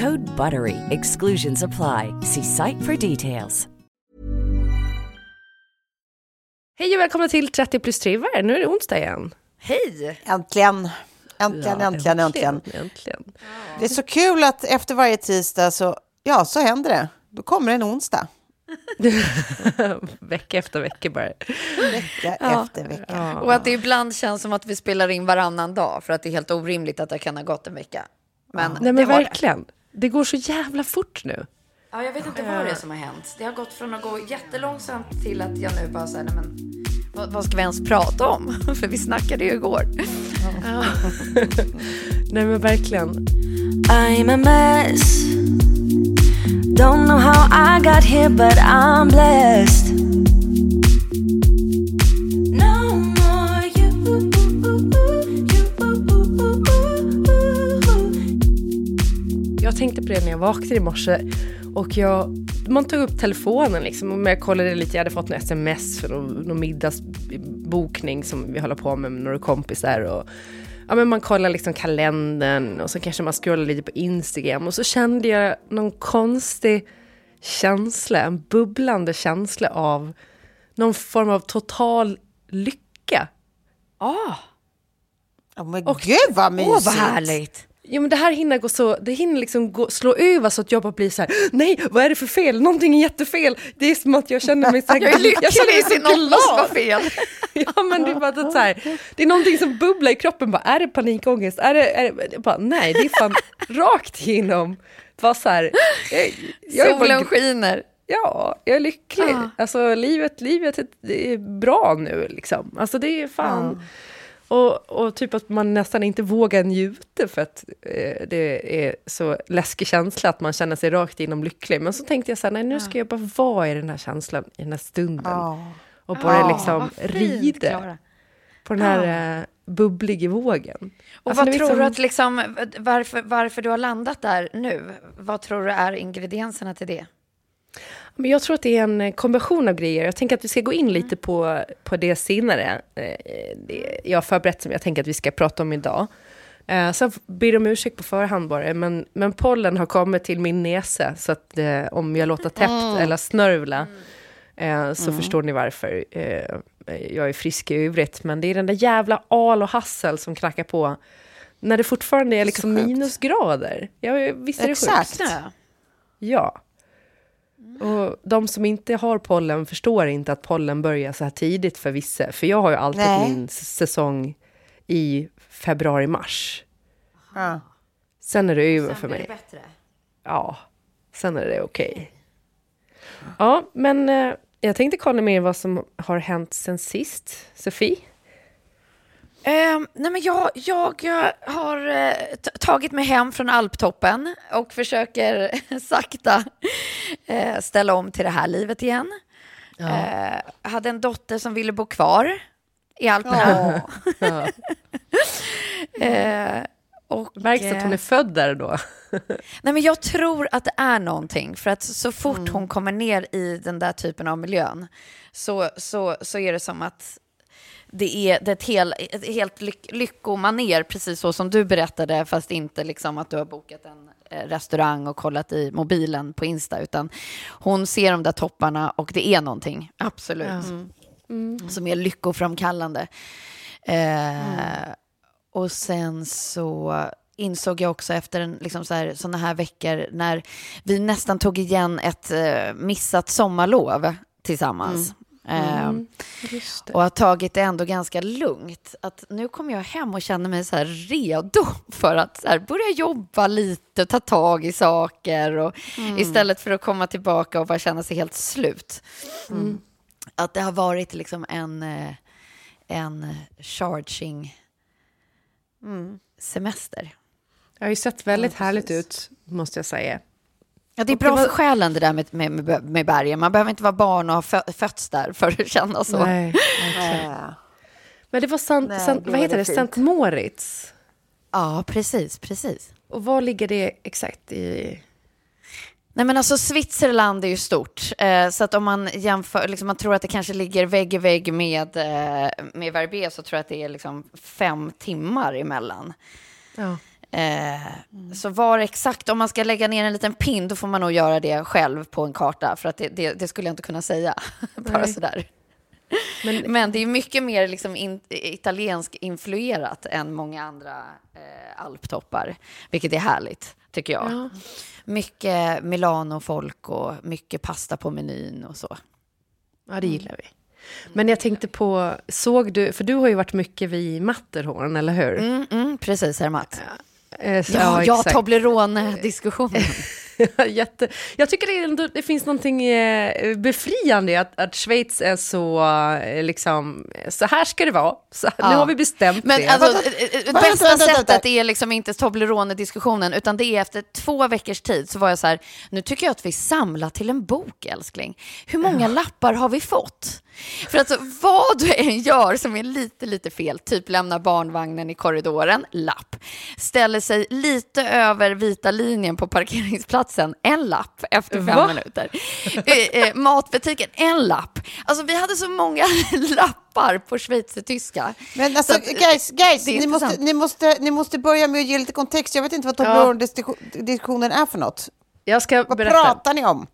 Code BUTTERY. Exclusions apply. See site for details. Hej och välkomna till 30 plus 3 Nu är det onsdag igen. Hej! Äntligen. Äntligen, Ja, äntligen, äntligen. äntligen. Det är så kul att efter varje tisdag så, ja, så händer det. Då kommer en onsdag. vecka efter vecka bara. Vecka efter vecka. Och att det ibland känns som att vi spelar in varannan dag för att det är helt orimligt att det kan ha gått en vecka. Men Nej det men var det. Det. går så jävla fort nu. Ja, jag vet inte vad det är som har hänt. Det har gått från att gå jättelångsamt till att jag nu bara säger, nej men vad, vad ska vi ens prata om? för vi snackade ju igår. Nej men verkligen. I'm a mess. Don't know how I got here, but I'm blessed. Jag tänkte på det när jag vaknade i morse och jag, man tog upp telefonen liksom och jag kollade lite, jag hade fått en sms för någon, någon middagsbokning som vi håller på med med några kompisar och ja men man kollar liksom kalendern och så kanske man scrollar lite på Instagram och så kände jag någon konstig känsla, en bubblande känsla av någon form av total lycka. Oh, men gud vad mysigt. Åh, vad härligt! Jo men det här hinner gå så, det hinner liksom gå, slå över så att jag bara blir så här, nej vad är det för fel, någonting är jättefel. Det är som att jag känner mig så här, Jag är lycklig, känner mig något måste vara fel. Ja men det är bara att så här, det är någonting som bubblar i kroppen, bara, är det panikångest? Är det, är det, bara, nej det är fan rakt igenom. Bara så här, jag, jag är bara- Solen skiner. Ja, jag är lycklig. Ja. Alltså livet, livet är- bra nu liksom. Alltså det är fan... Och, och typ att man nästan inte vågar njuta för att eh, det är så läskig känsla att man känner sig rakt igenom lycklig. Men så tänkte jag så här, nej nu ska jag bara vara i den här känslan, i den här stunden. Ja. Och bara Ja, liksom rida på den här eh, bubbliga vågen. Och Alltså, vad tror liksom- du att liksom, varför, varför du har landat där nu? Vad tror du är ingredienserna till det? Men jag tror att det är en kombination av grejer. Jag tänker att vi ska gå in lite på, på det senare. Eh, Jag har förberett som jag tänker att vi ska prata om idag. Eh, Så ber om ursäkt på förhand bara, men, men pollen har kommit till min näsa, så att eh, om jag låter täppt eller snörvla, eh, så förstår ni varför. Eh, jag är frisk i övrigt, men det är den där jävla al och hassel som knackar på, när det fortfarande är liksom minusgrader. Ja, visst är det Exakt. sjukt? Ja. Och de som inte har pollen förstår inte att pollen börjar så här tidigt för vissa. För jag har ju alltid Nej. min säsong i februari-mars. Ja. Sen är det över för mig. bättre. Ja, sen är det okej. Ja, men eh, jag tänkte kolla med er vad som har hänt sen sist. Sofie? Ehm, nej men jag, jag eh, har eh, tagit mig hem från alptoppen och försöker sakta eh, ställa om till det här livet igen. Jag hade en dotter som ville bo kvar i Alperna. Ja. Eh, Och, Märks det att hon är född där då? Nej, men jag tror att det är någonting. För att så fort Mm. hon kommer ner i den där typen av miljön så, så, så är det som att det är, det är ett, hel, ett helt lyck, lyckomaner, precis så som du berättade, fast inte liksom att du har bokat en eh, restaurang och kollat i mobilen på Insta, utan hon ser de där topparna och det är någonting, absolut, som är lyckoframkallande. Eh, Och sen så insåg jag också efter en, liksom så här, såna här veckor när vi nästan tog igen ett eh, missat sommarlov tillsammans. Eh, Just och har tagit det ändå ganska lugnt. Att nu kommer jag hem och känner mig så här redo för att så börja jobba lite och ta tag i saker. Och Istället för att komma tillbaka och bara känna sig helt slut. Att det har varit liksom en, eh, en charging semester. Det har ju sett väldigt härligt ut, måste jag säga. Ja, det är bra det var- för själen det där med, med, med, bergen. Man behöver inte vara barn och ha fö- fötts där för att känna så. Nej. Äh. Men det var sant, Nej, sant, vad heter det. Sankt Moritz. Ja, precis, precis. Och var ligger det exakt i? Nej men alltså Switzerland är ju stort, eh, så att om man jämför, liksom man tror att det kanske ligger vägg i vägg med, eh, med Verbier så tror jag att det är liksom fem timmar emellan. Ja. Eh, Så var exakt, om man ska lägga ner en liten pin, då får man nog göra det själv på en karta, för att det, det, det skulle jag inte kunna säga, bara Nej. sådär. Men, Men det är mycket mer liksom in, italiensk influerat än många andra eh, alptoppar, vilket är härligt, tycker jag. ja. Mycket Milano-folk och mycket pasta på menyn och så. ja, det gillar vi. Men jag tänkte på, såg du, för du har ju varit mycket vid Matterhorn, eller hur? Mm, mm, precis, herr Matt. Eh, så- Ja, ja exakt. Toblerone-diskussionen. Jätte, jag tycker det, ändå, det finns någonting eh, befriande i att, att Schweiz är så, eh, liksom, så här ska det vara. Så, Ja. Nu har vi bestämt Men det. alltså, Vänta, bästa vänta, vänta. sättet är liksom inte Toblerone-diskussionen, utan det är efter två veckors tid så var jag så här, nu tycker jag att vi samlar till en bok, älskling. Hur många lappar har vi fått? För alltså, vad du än gör som är lite, lite fel, typ lämna barnvagnen i korridoren, lapp. Ställer sig lite över vita linjen på parkeringsplatsen, en lapp efter fem Va? minuter. Eh, eh, matbutiken, en lapp. Alltså vi hade så många lappar på schweizertyska. Men alltså, Så att, guys, guys är ni, måste, ni, måste, ni måste börja med att ge lite kontext. Jag vet inte vad Toblerone-diskussionen är för något. Jag ska Vad berätta. pratar ni om?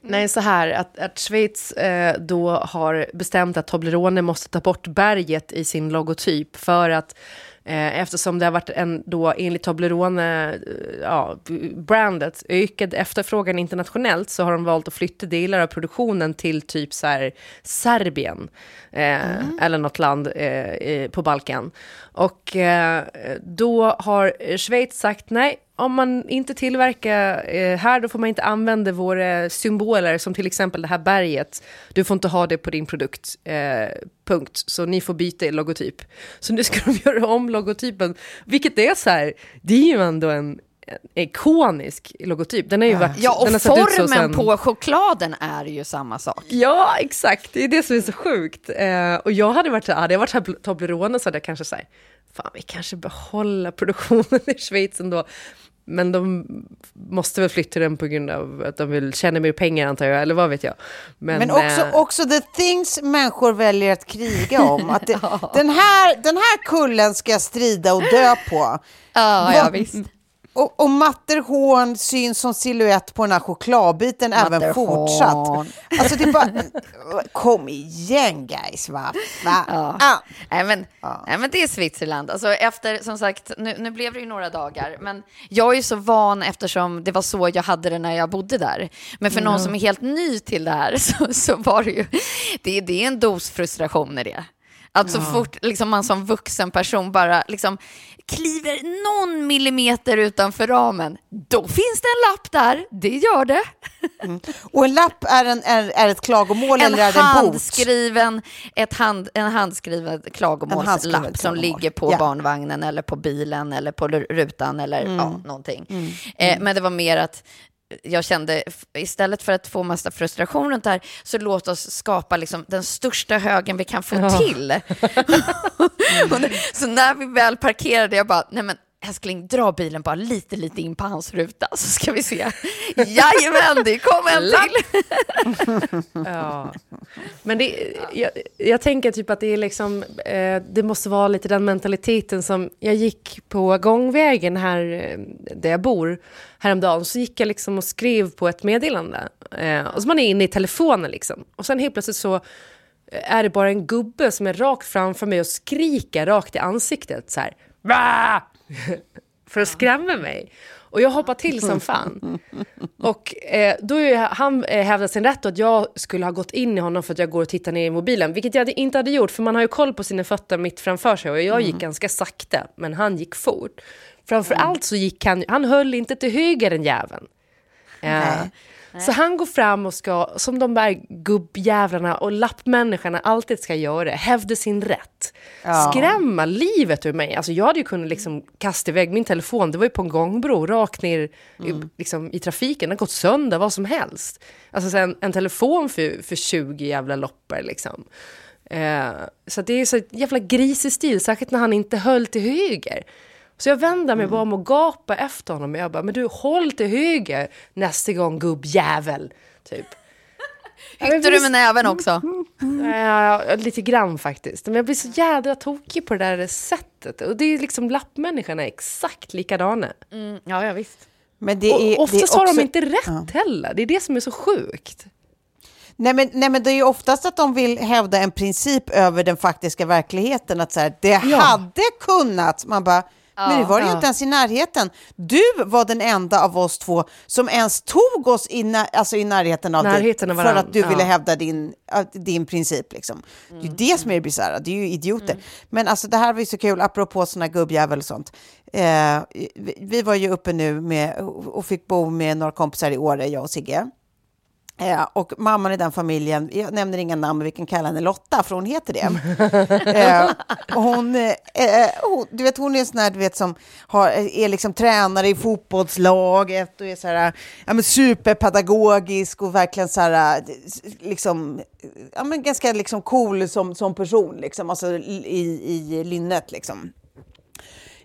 Nej, så här att, att Schweiz eh, då har bestämt att Toblerone måste ta bort berget i sin logotyp för att eh, eftersom det har varit en då enligt Toblerone, eh, ja, brandet, ökad efterfrågan internationellt så har de valt att flytta delar av produktionen till typ så här Serbien eh, eller något land på Balkan. Och eh, då har Schweiz sagt nej, om man inte tillverkar eh, här, då får man inte använda våra symboler, som till exempel det här berget. Du får inte ha det på din produkt, eh, punkt. Så ni får byta logotyp. Så nu ska de göra om logotypen, vilket är så här, det är ju ändå en ikonisk logotyp. Den har ju varit, Ja, den har och så formen sen- på chokladen är ju samma sak. Ja, exakt. Det är det som är så sjukt. Eh, och jag hade varit så här, hade jag varit så här Toblerone så hade jag kanske sagt, fan vi kanske behåller produktionen i Schweiz ändå. Men de måste väl flytta den på grund av att de vill tjäna mer pengar antar jag, eller vad vet jag. Men också, eh, också the things människor väljer att kriga om. Att det, den, här, den här kullen ska jag strida och dö på. Ja, ja visst. Och, och Matterhorn syns som silhuett på den här chokladbiten även fortsatt. Alltså det är bara, kom igen guys va? va? Ja. Ah. Nej, men, nej, men det är Switzerland. Alltså, efter, som sagt, nu, nu blev det ju några dagar, men jag är ju så van eftersom det var så jag hade det när jag bodde där. Men för någon som är helt ny till det här så, så var det ju, det, det är en dos frustration i det. Att så fort liksom, man som vuxen person bara liksom, kliver någon millimeter utanför ramen, då finns det en lapp där. Det gör det. Och en lapp är, en, är, är ett klagomål En eller är det en handskriven, ett hand, en handskriven klagomålslapp handskriven som ligger på Ja. barnvagnen eller på bilen eller på rutan eller Mm. ja, någonting. Eh, men det var mer att jag kände, istället för att få massa frustration runt det här, så låt oss skapa liksom den största högen vi kan få Ja. till. Det- så när vi väl parkerade, jag bara, nej men älskling, dra bilen bara lite, lite in på hans ruta så ska vi se. Jajamän, det kom en till. Ja. Men det, jag, jag tänker typ att det är liksom, eh, det måste vara lite den mentaliteten som, jag gick på gångvägen här eh, där jag bor häromdagen, så gick jag liksom och skrev på ett meddelande. Eh, och så man är inne i telefonen liksom. Och sen helt plötsligt så är det bara en gubbe som är rakt framför mig och skriker rakt i ansiktet så här. För att skrämma mig. Och jag hoppar till som fan. Och eh, då är han eh, hävdar sin rätt att jag skulle ha gått in i honom för att jag går och tittar ner i mobilen. Vilket jag inte hade gjort, för man har ju koll på sina fötter mitt framför sig. Och jag gick ganska sakta, men han gick fort. Framför allt så gick han, han höll inte till höger den jäveln. Eh, Så han går fram och ska, som de där gubbjävlarna och lappmänniskorna alltid ska göra, hävda sin rätt. Skrämma livet ur mig. Alltså jag hade ju kunnat liksom kasta iväg min telefon, det var ju på en gångbro, rakt ner i, liksom, i trafiken, den har gått sönder, vad som helst. Alltså så en, en telefon för, för 20 jävla loppor liksom. Eh, så det är så jävla grisig stil, särskilt när han inte höll till höger. Så jag vänder mig bara om och gapar efter honom. Jag bara, men du håll till höger nästa gång gubbjävel. Typ. Hyckte du med näven också? Ja, lite grann faktiskt. Men jag blir så jädra tokig på det där sättet. Och det är liksom lappmänniskorna är exakt likadana. Mm, ja, ja, visst. Men det Och är, oftast det är har också, de inte rätt heller. Det är det som är så sjukt. Nej men, nej men det är ju oftast att de vill hävda en princip över den faktiska verkligheten. Att så här, det hade kunnat, man bara, men nu var det ju ja. inte ens i närheten. Du var den enda av oss två som ens tog oss i, när, alltså i närheten av Närheten dig för att du ville ja. hävda din, din princip. Liksom. Det är ju Mm. det som är det bisarra, det är ju idioter. Men alltså det här var ju så kul, apropå sådana gubbjävel och sånt. Eh, vi, vi var ju uppe nu med, och fick bo med några kompisar i Åre, jag och Sigge. Eh, och mamman i den familjen, jag nämner inga namn, men vi kan kalla henne Lotta, för hon heter det. eh, hon, eh, eh, hon, du vet, hon är en sån här, du vet, som har, är liksom tränare i fotbollslaget och är så här, ja, men superpedagogisk och verkligen så här, eh, liksom, ja, men ganska liksom cool som, som person, liksom, alltså i, i lynnet. Liksom.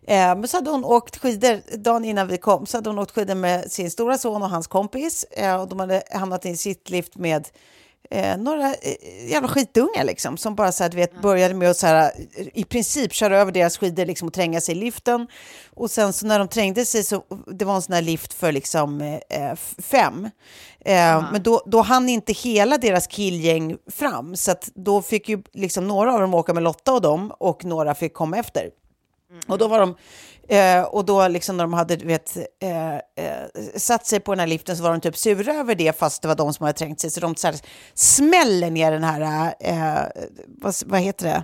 Eh, men så hade hon åkt skidor dagen innan vi kom. Så hade hon åkt skidor med sin stora son och hans kompis. Eh, och de hade hamnat i en sittlift med eh, några eh, jävla skitungar liksom. Som bara så här, du vet, började med att så här, i princip köra över deras skidor liksom, och tränga sig i liften. Och sen så när de trängde sig så det var en sån här lift för liksom eh, fem. Eh, Men då, då hann inte hela deras killgäng fram. Så då fick ju liksom några av dem åka med Lotta och dem och några fick komma efter. Och då var de, eh, och då liksom när de hade vet, eh, eh, satt sig på den här liften så var de typ sura över det fast det var de som hade trängt sig. Så de så här, smäller ner den här, eh, eh vad, vad heter det?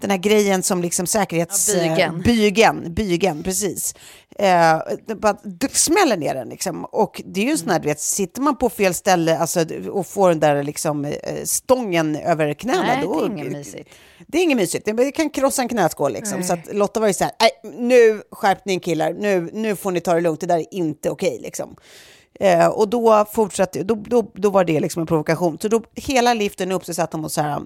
Den här grejen som liksom säkerhets... Ja, bygeln. eh, bygeln, precis. Eh, bara smäller ner den liksom. Och det är ju sån här, du vet, sitter man på fel ställe alltså, och får den där liksom, eh, stången över knäna, Nej, då... det är inget mysigt. Det är inget mysigt, det kan krossa en knäskål liksom. Så att Lotta var ju så här, nej nu skärpning killar, nu, nu får ni ta det lugnt, det där är inte okej liksom. Eh, och då fortsatte, då, då, då var det liksom en provokation. Så då hela liften upp så satt de och så här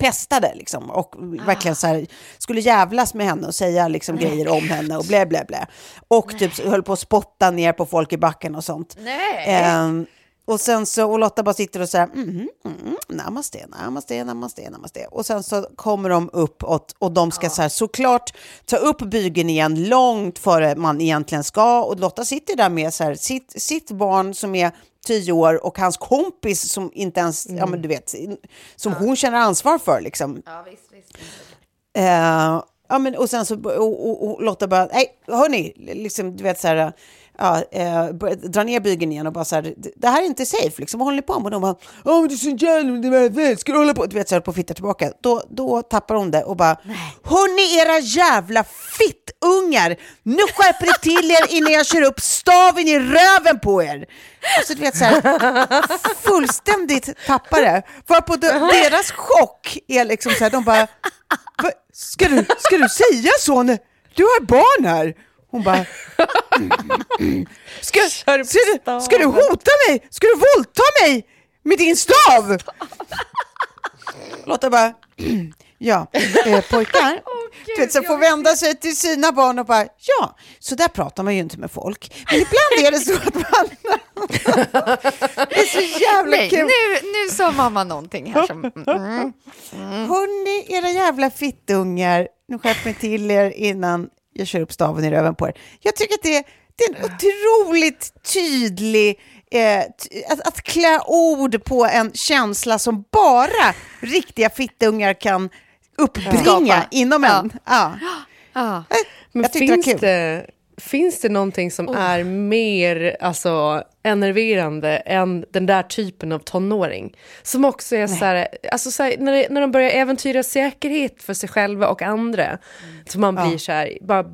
pestade liksom och verkligen så här skulle jävlas med henne och säga liksom grejer om henne och blä blä blä. Och typ höll på att spotta ner på folk i backen och sånt. Nej. Ehm, och sen så, och Lotta bara sitter och säger mm, mm, namaste, namaste, namaste, namaste. Och sen så kommer de upp och, och de ska så här, såklart ta upp bygeln igen långt före man egentligen ska. Och Lotta sitter där med så här, sitt, sitt barn som är tio år och hans kompis som inte ens, ja men du vet, som hon känner ansvar för liksom. Ja, visst, visst. Eh, ja, men, och sen så och, och, och Lotta bara, nej, hörni, liksom, du vet så här, ja, eh, dra ner bygeln igen och bara så här, det här är inte safe, liksom, vad håller ni på med? Och de bara, men det är så jävla, det ska du hålla på? Du vet så här, på fitta tillbaka. Då, då tappar hon det och bara, hörni era jävla fittungar, nu skärper ni till er innan jag kör upp staven i röven på er. Alltså du vet så här, fullständigt tappare. Varpå de, deras chock är liksom så här, de bara, ska, du, ska du säga så? Du har barn här. Hon bara, ska, ska, du, ska du hota mig? Ska du våldta mig med din stav? Lotta bara, ja, eh, pojkar, du vet, så får vända sig till sina barn och bara, ja, så där pratar man ju inte med folk. Men ibland är det så att man... det är så jävla Nej, kul. nu, nu sa mamma någonting här som... Mm. Hörni, era jävla fittungar, nu skärp mig till er innan jag kör upp staven i röven på er. Jag tycker att det är, det är en otroligt tydlig eh, att, att klä ord på en känsla som bara riktiga fittungar kan uppbringa Skapa. inom en. Ja. Ja. Men Jag tyckte det var finns kul. det, finns det någonting som är mer alltså, enerverande än den där typen av tonåring? Som också är så här, alltså så här, när, det, när de börjar äventyra säkerhet för sig själva och andra. Så man blir så här, bara,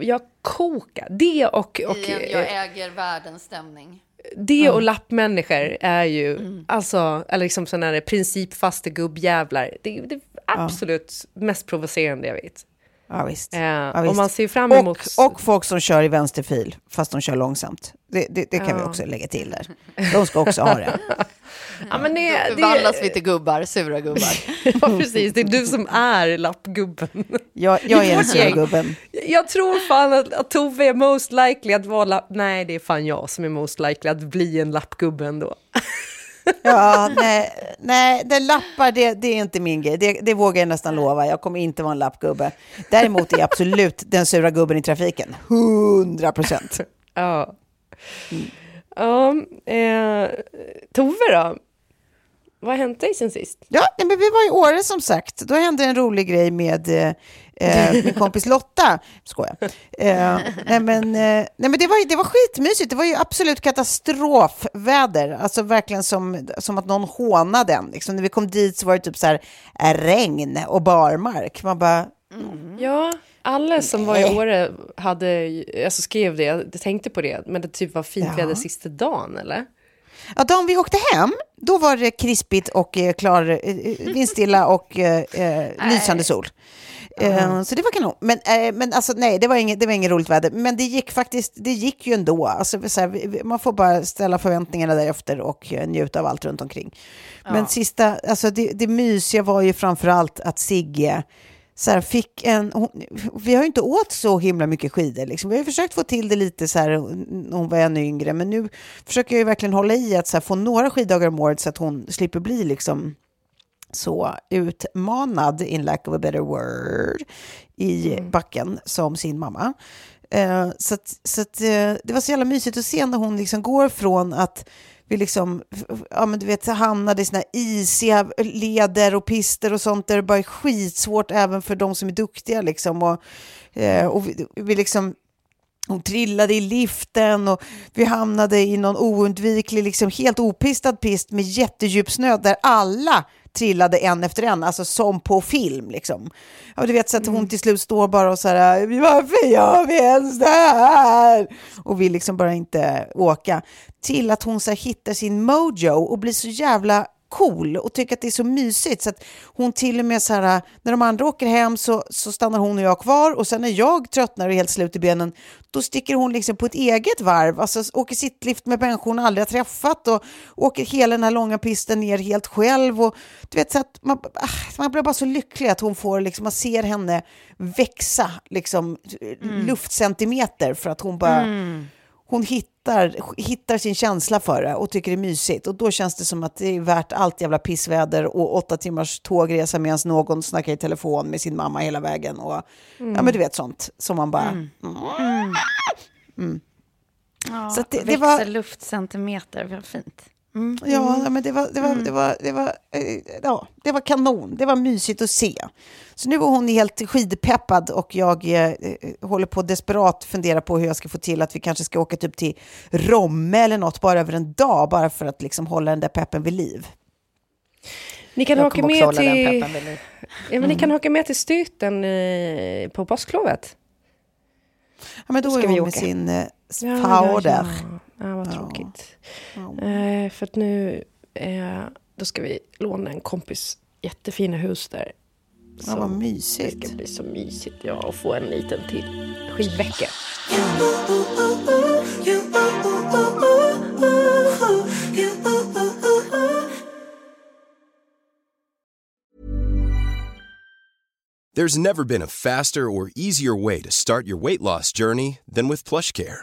jag kokar. Det och, och, eh, äger världens stämning. det och lappmänniskor är ju, alltså, eller liksom sådana här principfasta gubbjävlar. Det är det absolut mest provocerande jag vet. Ja, visst. Eh, Ja, och visst. man ser fram emot... och, och folk som kör i vänsterfil, fast de kör långsamt. Det, det, det kan vi Ja. också lägga till där. De ska också ha det. ja, men det, det, Förvandlas vi till gubbar, sura gubbar. Ja, precis. Det är du som är lappgubben. Jag, jag är den Vårt sura gäng. gubben. Jag tror fan att, att Tove är most likely att vara lapp... Nej, det är fan jag som är most likely att bli en lappgubbe ändå. Ja, nej, nej det lappar, det, det är inte min grej. Det, det vågar jag nästan lova. Jag kommer inte vara en lappgubbe. Däremot är jag absolut den sura gubben i trafiken. 100 procent. Ja. Ja, eh, Tove då? Vad har hänt dig sen sist? Ja, men vi var i Åre som sagt. Då hände en rolig grej med eh, eh, min kompis Lotta. Skojar. Eh, nej, men, eh, nej, men det var, det var skitmysigt. Det var ju absolut katastrofväder. Alltså verkligen som, som att någon hånade den. Liksom, när vi kom dit så var det typ så här eh, regn och barmark. Man bara, Ja, alla som var i Åre hade, alltså skrev det, jag tänkte på det, men det typ var fint Ja. väder sista dagen, eller? Ja, dagen vi åkte hem, då var det krispigt och eh, klar, eh, eh, vindstilla och eh, eh, lysande sol. Eh, så det var kanon. Men, men alltså, nej, det var, inget, det var inget roligt väder. Men det gick faktiskt, det gick ju ändå. Alltså, så här, man får bara ställa förväntningarna därefter och njuta av allt runt omkring. Men sista, alltså det, det mysiga var ju framför allt att Sigge så här, fick en, hon, vi har ju inte åt så himla mycket skidor. Liksom. Vi har ju försökt få till det lite så här, när hon var ännu yngre, men nu försöker jag ju verkligen hålla i att här, få några skiddagar om året så att hon slipper bli liksom så utmanad, in lack of a better word, i backen som sin mamma. Eh, så att, så att, eh, det var så jävla mysigt att se när hon liksom går från att vi liksom, ja men du vet, hamnade i såna här isiga leder och pister och sånt där det bara är skitsvårt även för de som är duktiga liksom. Och, eh, och vi, vi liksom hon trillade i liften och vi hamnade i någon oundviklig, liksom helt opistad pist med jättedjup snö där alla trillade en efter en, alltså som på film. Liksom. Och du vet så att hon till slut står bara och så här, varför gör vi ens det här? Och vill liksom bara inte åka. Till att hon så här, hittar sin mojo och blir så jävla cool och tycker att det är så mysigt. Så att hon till och med så här, när de andra åker hem så, så stannar hon och jag kvar och sen när jag tröttnar och är helt slut i benen, då sticker hon liksom på ett eget varv, alltså åker sittlift med människor hon aldrig har träffat och åker hela den här långa pisten ner helt själv. Och, du vet, så att man, ah, man blir bara så lycklig att hon får, liksom, man ser henne växa liksom, luftcentimeter för att hon bara hon hittar, hittar sin känsla för det och tycker det är mysigt. Och då känns det som att det är värt allt jävla pissväder och åtta timmars tågresa medan någon snackar i telefon med sin mamma hela vägen. Och, Ja, men du vet sånt som man bara... Mm. Ja, Så att det- det växer var- luftcentimeter, vad fint. Ja, men det var, det var, det var, det var, ja, det var kanon. Det var mysigt att se. Så nu var hon helt skidpeppad och jag eh, eh, håller på desperat fundera på hur jag ska få till att vi kanske ska åka typ till Romme eller något bara över en dag, bara för att liksom hålla den där peppen vid liv. Ni kan också med till... Ja, men ni kan åka med till Styten eh, på påsklovet. Ja, men då Ska är vi hon med åka? sin eh, Ja, ja, ja. Ja vad tråkigt. Eh, för att nu, eh, då ska vi låna en kompis jättefina hus där. Ja, vad mysigt. Det ska bli så mysigt, ja, och få en liten till skidvecka. There's never been a faster or easier way to start your weight loss journey than with PlushCare.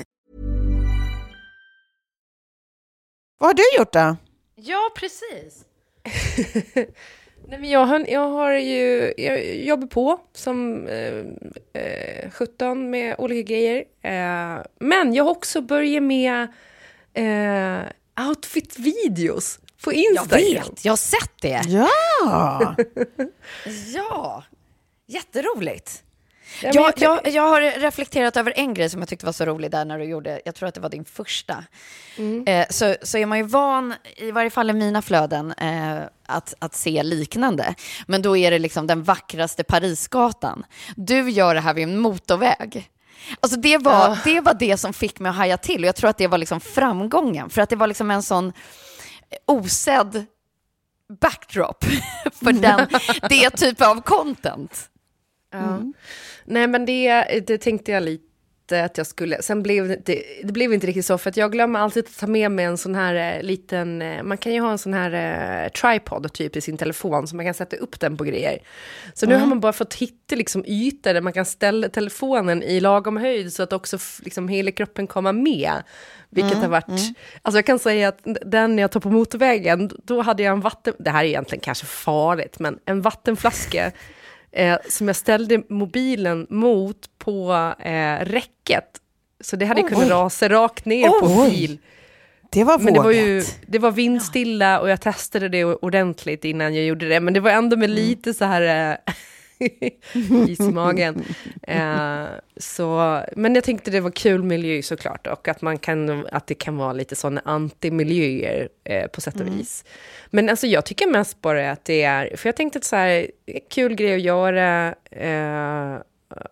Vad har du gjort då? Ja, precis. Nej, men jag, har, jag har ju, jag jobbar på som eh, eh, 17 med olika grejer. Eh, men jag har också börjat med eh, outfit-videos på Jag Instagram. vet, jag har sett det. Ja! Ja, jätteroligt. Ja, Jag, jag jag, har reflekterat över en grej som jag tyckte var så rolig där när du gjorde, jag tror att det var din första. Eh, så, så är man ju van, i varje fall i mina flöden, eh, att, att se liknande. Men då är det liksom den vackraste Parisgatan. Du gör det här vid en motorväg. Alltså det var, det var det som fick mig att haja till och jag tror att det var liksom framgången. För att det var liksom en sån osedd backdrop för den, det typ av content. Ja. Nej, men det, det tänkte jag lite att jag skulle... Sen blev det, det blev inte riktigt så, för att jag glömmer alltid att ta med mig en sån här eh, liten... eh, Man kan ju ha en sån här eh, tripod typ i sin telefon, så man kan sätta upp den på grejer. Så nu har man bara fått hitta liksom ytor där man kan ställa telefonen i lagom höjd, så att också liksom hela kroppen kommer med. Vilket har varit... Alltså jag kan säga att den jag tog på motorvägen, då hade jag en vatten... Det här är egentligen kanske farligt, men en vattenflaska eh, som jag ställde mobilen mot på eh, räcket. Så det hade kunnat rasa rakt ner på Oj. fil. Det var Men det var ju det var vindstilla och jag testade det ordentligt innan jag gjorde det. Men det var ändå med lite så här eh, is i magen. Eh, så, men jag tänkte det var kul miljö såklart och att, man kan, att det kan vara lite sådana antimiljöer eh, på sätt och vis. Men alltså jag tycker mest bara att det är, för jag tänkte att så här, är kul grej att göra eh,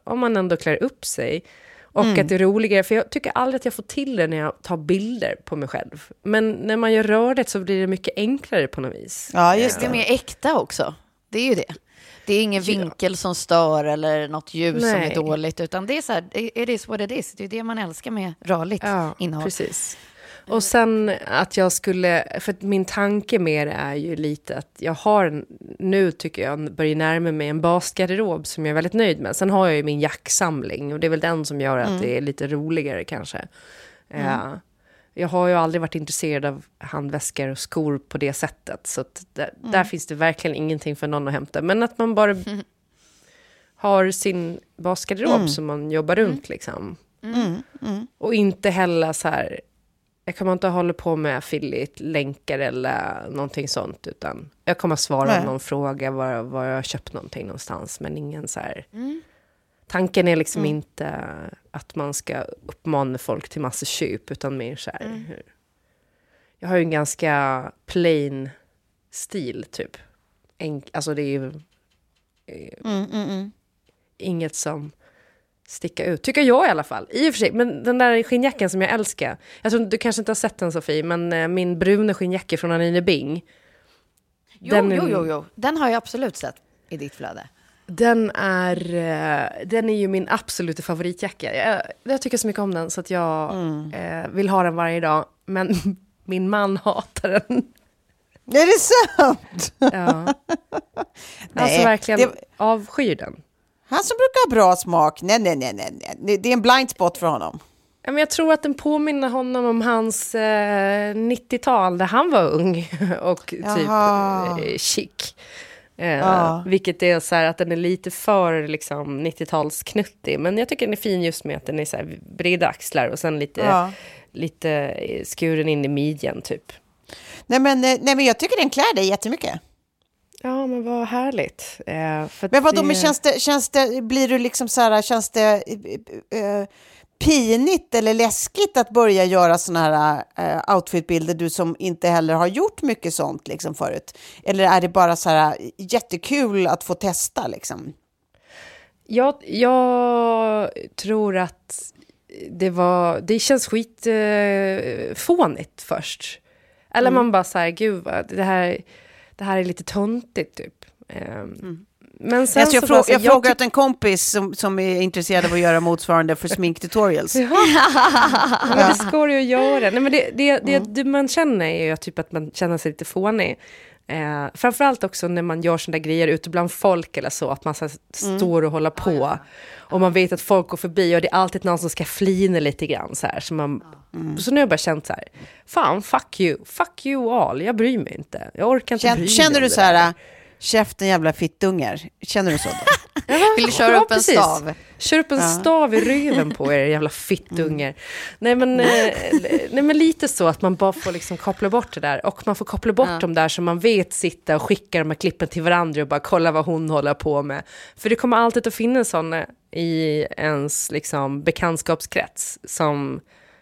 om man ändå klär upp sig. Och Mm. att det är roligare, för jag tycker aldrig att jag får till det när jag tar bilder på mig själv. Men när man gör rörligt så blir det mycket enklare på något vis. Ja, just Det är det. mer äkta också. Det är ju det. Det är ingen vinkel som stör eller något ljus som Nej. är dåligt, utan det är så här, it is what it is. Det är det man älskar med rörligt Ja, innehåll. precis. Och sen att jag skulle, för min tanke med det är ju lite att jag har, nu tycker jag, börjar närma mig en basgarderob som jag är väldigt nöjd med. Sen har jag ju min jacksamling och det är väl den som gör att det är lite roligare kanske. Eh, jag har ju aldrig varit intresserad av handväskor och skor på det sättet. Så där, där finns det verkligen ingenting för någon att hämta. Men att man bara har sin basgarderob som man jobbar runt liksom. Och inte heller så här, jag kommer inte hålla på med affiliate-länkar eller någonting sånt, utan jag kommer att svara Nej. om någon fråga var, var jag har köpt någonting någonstans, men ingen så här... Tanken är liksom inte att man ska uppmana folk till massa köp, utan mer så här... hur- Jag har ju en ganska plain stil, typ. Enk, alltså det är ju inget som sticker ut. Tycker jag i alla fall. I och för sig, men den där skinnjackan som jag älskar. Jag tror du kanske inte har sett den Sofie, men eh, min bruna skinnjacka från Anine Bing. Jo, Den jo, jo, jo, den har jag absolut sett i ditt flöde. Den är, eh, den är ju min absoluta favoritjacka. Jag, jag tycker så mycket om den så att jag Mm. eh, vill ha den varje dag. Men min man hatar den. Är det sant? Ja. alltså Nej, verkligen det- avskyr den. Han som brukar ha bra smak. Nej, nej, nej, nej, nej. Det är en blind spot för honom. Ja, men jag tror att den påminner honom om hans eh, 90-tal där han var ung och typ Jaha. eh, chic. Eh, Ja. Vilket är så här att den är lite för liksom, 90-talsknuttig. Men jag tycker den är fin just med att den är så här breda axlar och sen lite, Ja. lite eh, skuren in i midjan typ. Nej, men, eh, nej, men jag tycker den klär dig jättemycket. Ja, men vad härligt. Eh, Men vadå, det- men känns det, känns det, blir du liksom så här, känns det eh, eh, pinigt eller läskigt att börja göra såna här eh, outfitbilder, du som inte heller har gjort mycket sånt liksom förut? Eller är det bara så här jättekul att få testa liksom? Jag, jag tror att det var, det känns skit eh, först. Eller Mm. man bara så här, gud vad, det här, det här är lite töntigt typ. Ehm, Men sen Alltså jag så frå- bara så jag tyck- åt en kompis som, som är intresserad av att göra motsvarande för sminktutorials. Ja, men det ska du ju göra. Nej, men det, det, det, det man känner är ju typ att man känner sig lite fånig. Eh, framförallt också när man gör sådana grejer ute bland folk eller så, att man så här, står och håller på. Och man vet att folk går förbi och det är alltid någon som ska flina lite grann så här. Så, man, så nu har jag bara känt så här, fan fuck you, fuck you all, jag bryr mig inte. Jag orkar inte bry Känner, mig känner du så här, käften jävla fittungar? Känner du så? Då? Vill du köra Ja, upp en precis. stav? Kör upp en stav i röven på er, jävla fittungar. Nej, men, eh, nej, men lite så att man bara får liksom koppla bort det där. Och man får koppla bort de där som man vet sitta och skicka de här klippen till varandra och bara kolla vad hon håller på med. För det kommer alltid att finnas sådana i ens liksom, bekantskapskrets som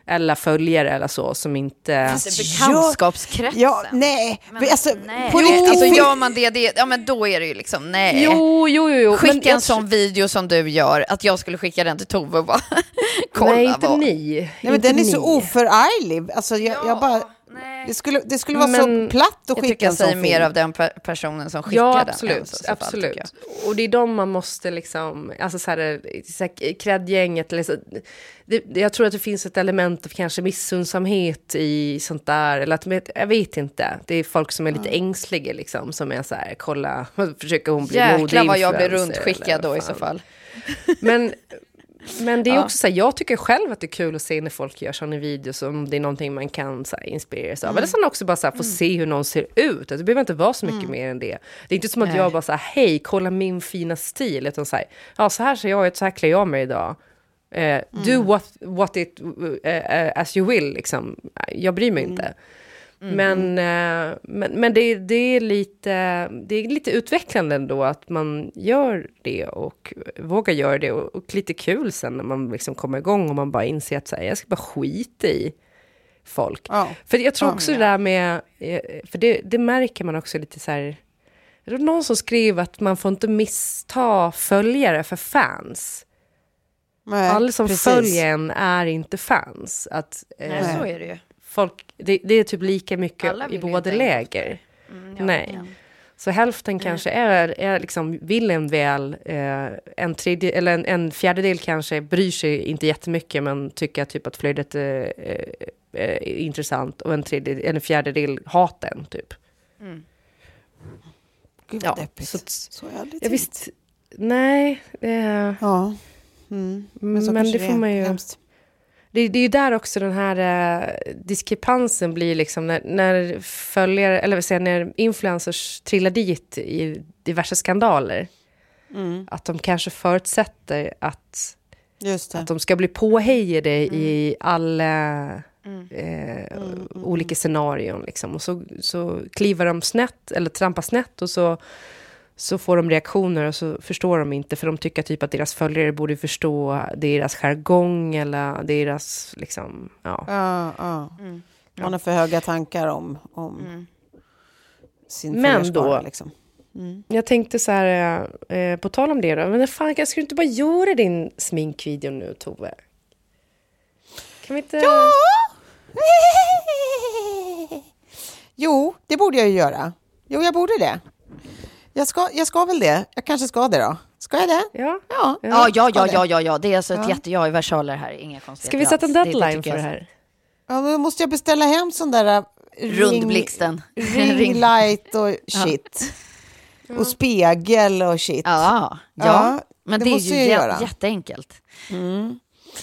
eller följare eller så som inte... Bekantskapskretsen. Ja, nej. Men, alltså, nej. på Jo, riktigt, alltså gör man det, det, ja men då är det ju liksom nej. Jo, jo, jo. jo. Skicka men en jag sån video som du gör, att jag skulle skicka den till Tove och bara kolla Nej, inte vad... ni. Nej, men inte den är så ni. oförarglig. Alltså, jag, jag bara, nej. det, skulle, det skulle vara Men- så platt att Jag skicka tycker jag en sån säger mer film. av den per personen som skickar Ja, den. absolut. än så- så fall, absolut. tycker Och det är de man måste liksom, alltså så här, så här kreddgänget, eller så, det, det- jag tror att det finns ett element av kanske missundsamhet i sånt där, eller att, jag vet inte, det är folk som är lite ängsliga liksom, som är så här, kolla, försöker hon bli jag. Jäklar vad jag blir runtskickad då i så fall. Men, men det är också så här, jag tycker själv att det är kul att se när folk gör sådana videos, om det är någonting man kan så här, inspireras av. Eller sen också bara så här, få se hur någon ser ut. Det behöver inte vara så mycket mer än det. Det är inte som att Nej. jag bara så här, hej, kolla min fina stil. Utan så här, ja så här ser jag ut, så här klär jag mig idag. Eh, Do what, what it eh, as you will, liksom. Jag bryr mig inte. Men, eh, men, men det, det, är lite, det är lite utvecklande ändå att man gör det och vågar göra det. Och, och lite kul sen när man liksom kommer igång och man bara inser att så här, jag ska bara skita i folk. Ja. För jag tror Ja. också det där med, eh, för det, det märker man också lite så här, det var någon som skrev att man får inte missta följare för fans. Nej, Alla som precis. följer en är inte fans. Att, eh, Nej, så är det ju. Folk, det, det är typ lika mycket i båda läger. Mm, ja, Nej. ja. Så hälften kanske är, är liksom, vill en väl, eh, en, tredje, eller en, en fjärdedel kanske bryr sig inte jättemycket men tycker typ att flödet är, är, är intressant och en, tredje, en fjärdedel hatar en typ. Gud Ja, vad deppigt. så Så, jävligt Jag visst, nej, eh, Ja. Mm. men, så kanske det får är. man ju... Hemskt. Det, det är ju där också den här eh, diskrepansen blir liksom när, när följare, eller säger, när influencers trillar dit i diverse skandaler. Mm. Att de kanske förutsätter att, att de ska bli påhejade i Mm. alla eh, olika scenarion. Liksom. Och så, så kliver de snett, eller trampar snett och så, så får de reaktioner och så förstår de inte för de tycker typ att deras följare borde förstå deras jargong eller deras liksom, ja. Ja, ja. Mm. Man har för höga tankar om, om sin Men då- Liksom. Jag tänkte så här, eh, på tal om det då, men fan, jag skulle inte bara göra din sminkvideo nu Tove? Kan vi inte... Ja! Jo, det borde jag ju göra. Jo, jag borde det. Jag ska, jag ska väl det. Jag kanske ska det då. Ska jag det? Ja. Ja, Ja. ja, ja, ja, ja, ja, ja. det är alltså ett Ja. jätteja i versaler här, inga konstigheter Ska vi sätta en deadline för det här? Ja, då måste jag beställa hem sån där äh, ring, Rundblixten. ring light och shit. Och spegel och shit. Ja, ja. Ja, men det det, är ju jä- göra. jätteenkelt.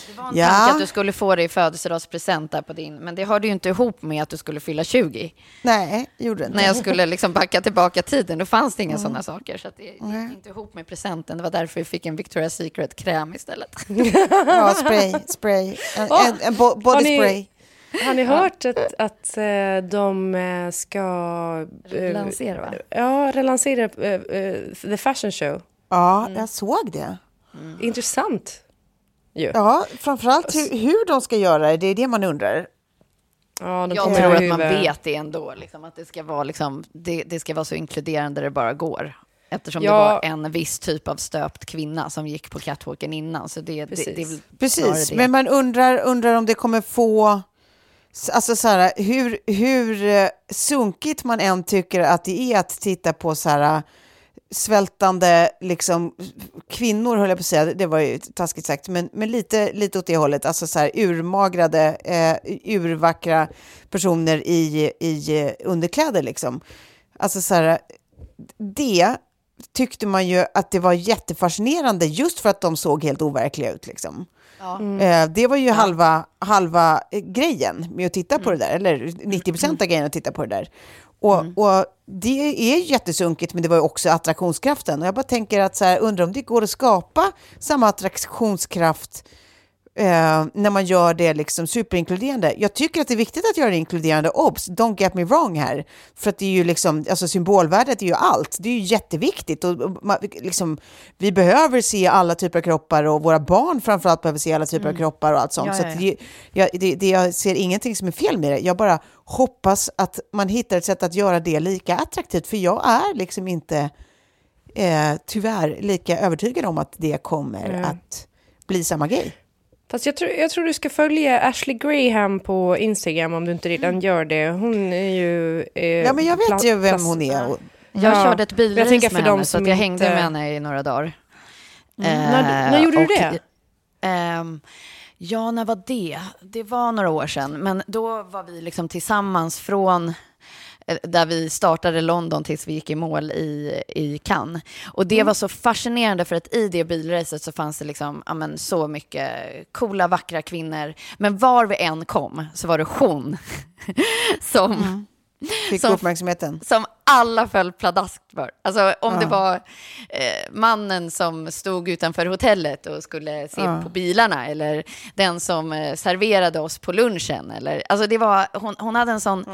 Det var en Ja. tanke att du skulle få det i födelsedagspresent där på din, men det hörde ju inte ihop med att du skulle fylla 20. Nej, gjorde det inte. När jag skulle liksom backa tillbaka tiden, då fanns det inga sådana saker. Så att det gick inte ihop med presenten. Det var därför vi fick en Victoria's Secret-kräm istället. Ja, spray, spray. En, Åh, en, en bo- har body ni- spray. Har ni hört att, att eh, de eh, ska... eh, Lansera, va? Ja, relansera eh, eh, The Fashion Show. Ja, jag såg det. Intressant. Ju. Ja, framförallt hur, hur de ska göra det, det är det man undrar. Ja, de Jag tror att man vet det ändå, liksom, att det ska, vara, liksom, det, det ska vara så inkluderande det bara går. Eftersom Ja. det var en viss typ av stöpt kvinna som gick på catwalken innan. Så det, det, det, är väl snarare Precis, det. men man undrar, undrar om det kommer få... Alltså så här, hur, hur eh, sunkigt man än tycker att det är att titta på så här svältande liksom, kvinnor, höll jag på att säga, det var ju taskigt sagt, men, men lite, lite åt det hållet, alltså så här urmagrade, eh, urvackra personer i, i underkläder liksom. Alltså så här, det tyckte man ju att det var jättefascinerande just för att de såg helt overkliga ut liksom. Eh, Det var ju halva, halva eh, grejen med att titta på det där, eller 90 procent av grejen att titta på det där. Och, och det är jättesunkigt, men det var ju också attraktionskraften. Och jag bara tänker att så här, undrar om det går att skapa samma attraktionskraft eh, när man gör det liksom superinkluderande. Jag tycker att det är viktigt att göra det inkluderande. Obs, don't get me wrong här. För att det är ju liksom, alltså symbolvärdet är ju allt. Det är ju jätteviktigt. Och, och, man, liksom, vi behöver se alla typer av kroppar och våra barn framförallt behöver se alla typer av kroppar och allt sånt. Ja, Så ja, ja. det, jag, det, det, jag ser ingenting som är fel med det. Jag bara hoppas att man hittar ett sätt att göra det lika attraktivt. För jag är liksom inte eh, tyvärr lika övertygad om att det kommer att bli samma grej. Fast jag tror, jag tror du ska följa Ashley Graham på Instagram om du inte redan gör det. Hon är ju... Eh, Ja, men jag vet ju vem hon är. Och, Jag Ja. körde ett Jag bilrace med de henne, så som att jag hängde inte- med henne i några dagar. När- när gjorde du det? ehm, ja, när var det? Det var några år sedan, men då var vi liksom tillsammans från eh, där vi startade London tills vi gick i mål i, i Cannes. Och det var så fascinerande för att i det bilracet så fanns det liksom, ja, men, så mycket coola, vackra kvinnor. Men var vi än kom så var det hon som fick Som- uppmärksamheten. som alla föll pladask för. Alltså om det var eh, mannen som stod utanför hotellet och skulle se på bilarna eller den som eh, serverade oss på lunchen. Eller, alltså det var, hon, hon hade en sån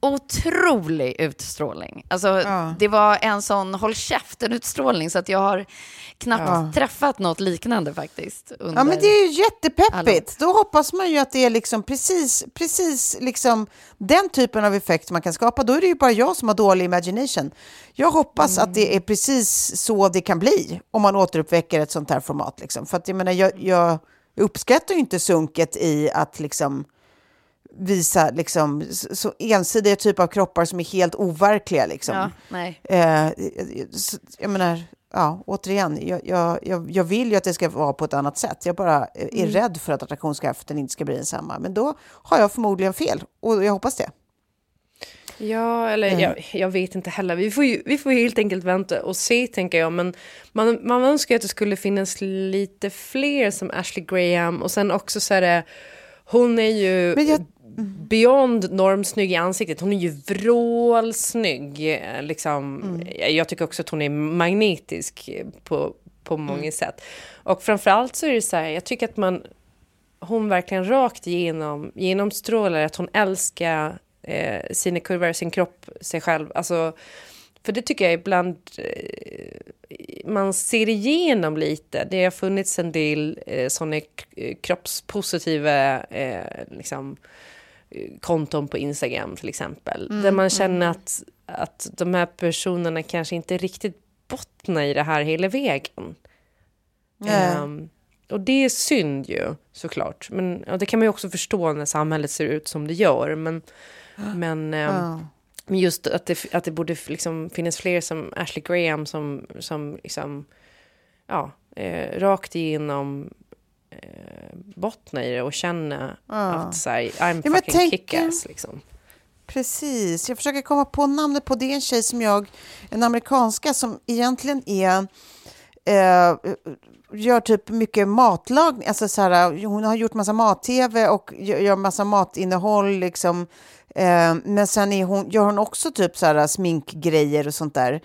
otrolig utstrålning. Alltså det var en sån håll käften-utstrålning så att jag har knappt träffat något liknande faktiskt. Under... Ja, men det är ju jättepeppigt. Alla. Då hoppas man ju att det är liksom precis, precis liksom den typen av effekt man kan skapa. Då är det ju bara jag som har dålig imagination. Jag hoppas att det är precis så det kan bli om man återuppväcker ett sånt här format. Liksom. För att jag menar, jag, jag uppskattar ju inte sunket i att liksom visa liksom, så ensidiga typer av kroppar som är helt overkliga. Liksom. Ja, nej. Eh, så- jag menar, ja, återigen, jag, jag, jag, vill ju att det ska vara på ett annat sätt. Jag bara är rädd för att attraktionskraften inte ska bli densamma. Men då har jag förmodligen fel och jag hoppas det. Ja, eller Mm. jag, jag vet inte heller. Vi får, ju, vi får helt enkelt vänta och se, tänker jag. Men man, man önskar ju att det skulle finnas lite fler som Ashley Graham. Och sen också så är det, hon är ju jag- beyond normsnygg i ansiktet. Hon är ju vrålsnygg. eh, Liksom. Mm. Jag- tycker också att hon är magnetisk på, på många sätt. Och framförallt så är det så här, jag tycker att man hon verkligen rakt igenom genomstrålar att hon älskar eh, sina kurvor, sin kropp, sig själv. Alltså, för det tycker jag ibland eh, man ser igenom lite. Det har funnits en del eh, sådana k- kroppspositiva eh, liksom, eh, konton på Instagram till exempel. där man känner att, att de här personerna kanske inte riktigt bottnar i det här hela vägen. Ehm, och det är synd ju, såklart. Men ja, det kan man ju också förstå när samhället ser ut som det gör. Men, men, men just att det, att det borde liksom finnas fler som Ashley Graham som, som liksom, ja, eh, rakt igenom eh, bottna i det och känna att så här, I'm men fucking tänk- kick-ass liksom. Precis. Jag försöker komma på namnet på det. en tjej som jag, en amerikanska som egentligen är eh, gör typ mycket matlagning. Alltså så här, hon har gjort massa mat-tv och gör, gör massa matinnehåll. Liksom. Eh, men sen är hon, gör hon också typ så här, sminkgrejer och sånt där.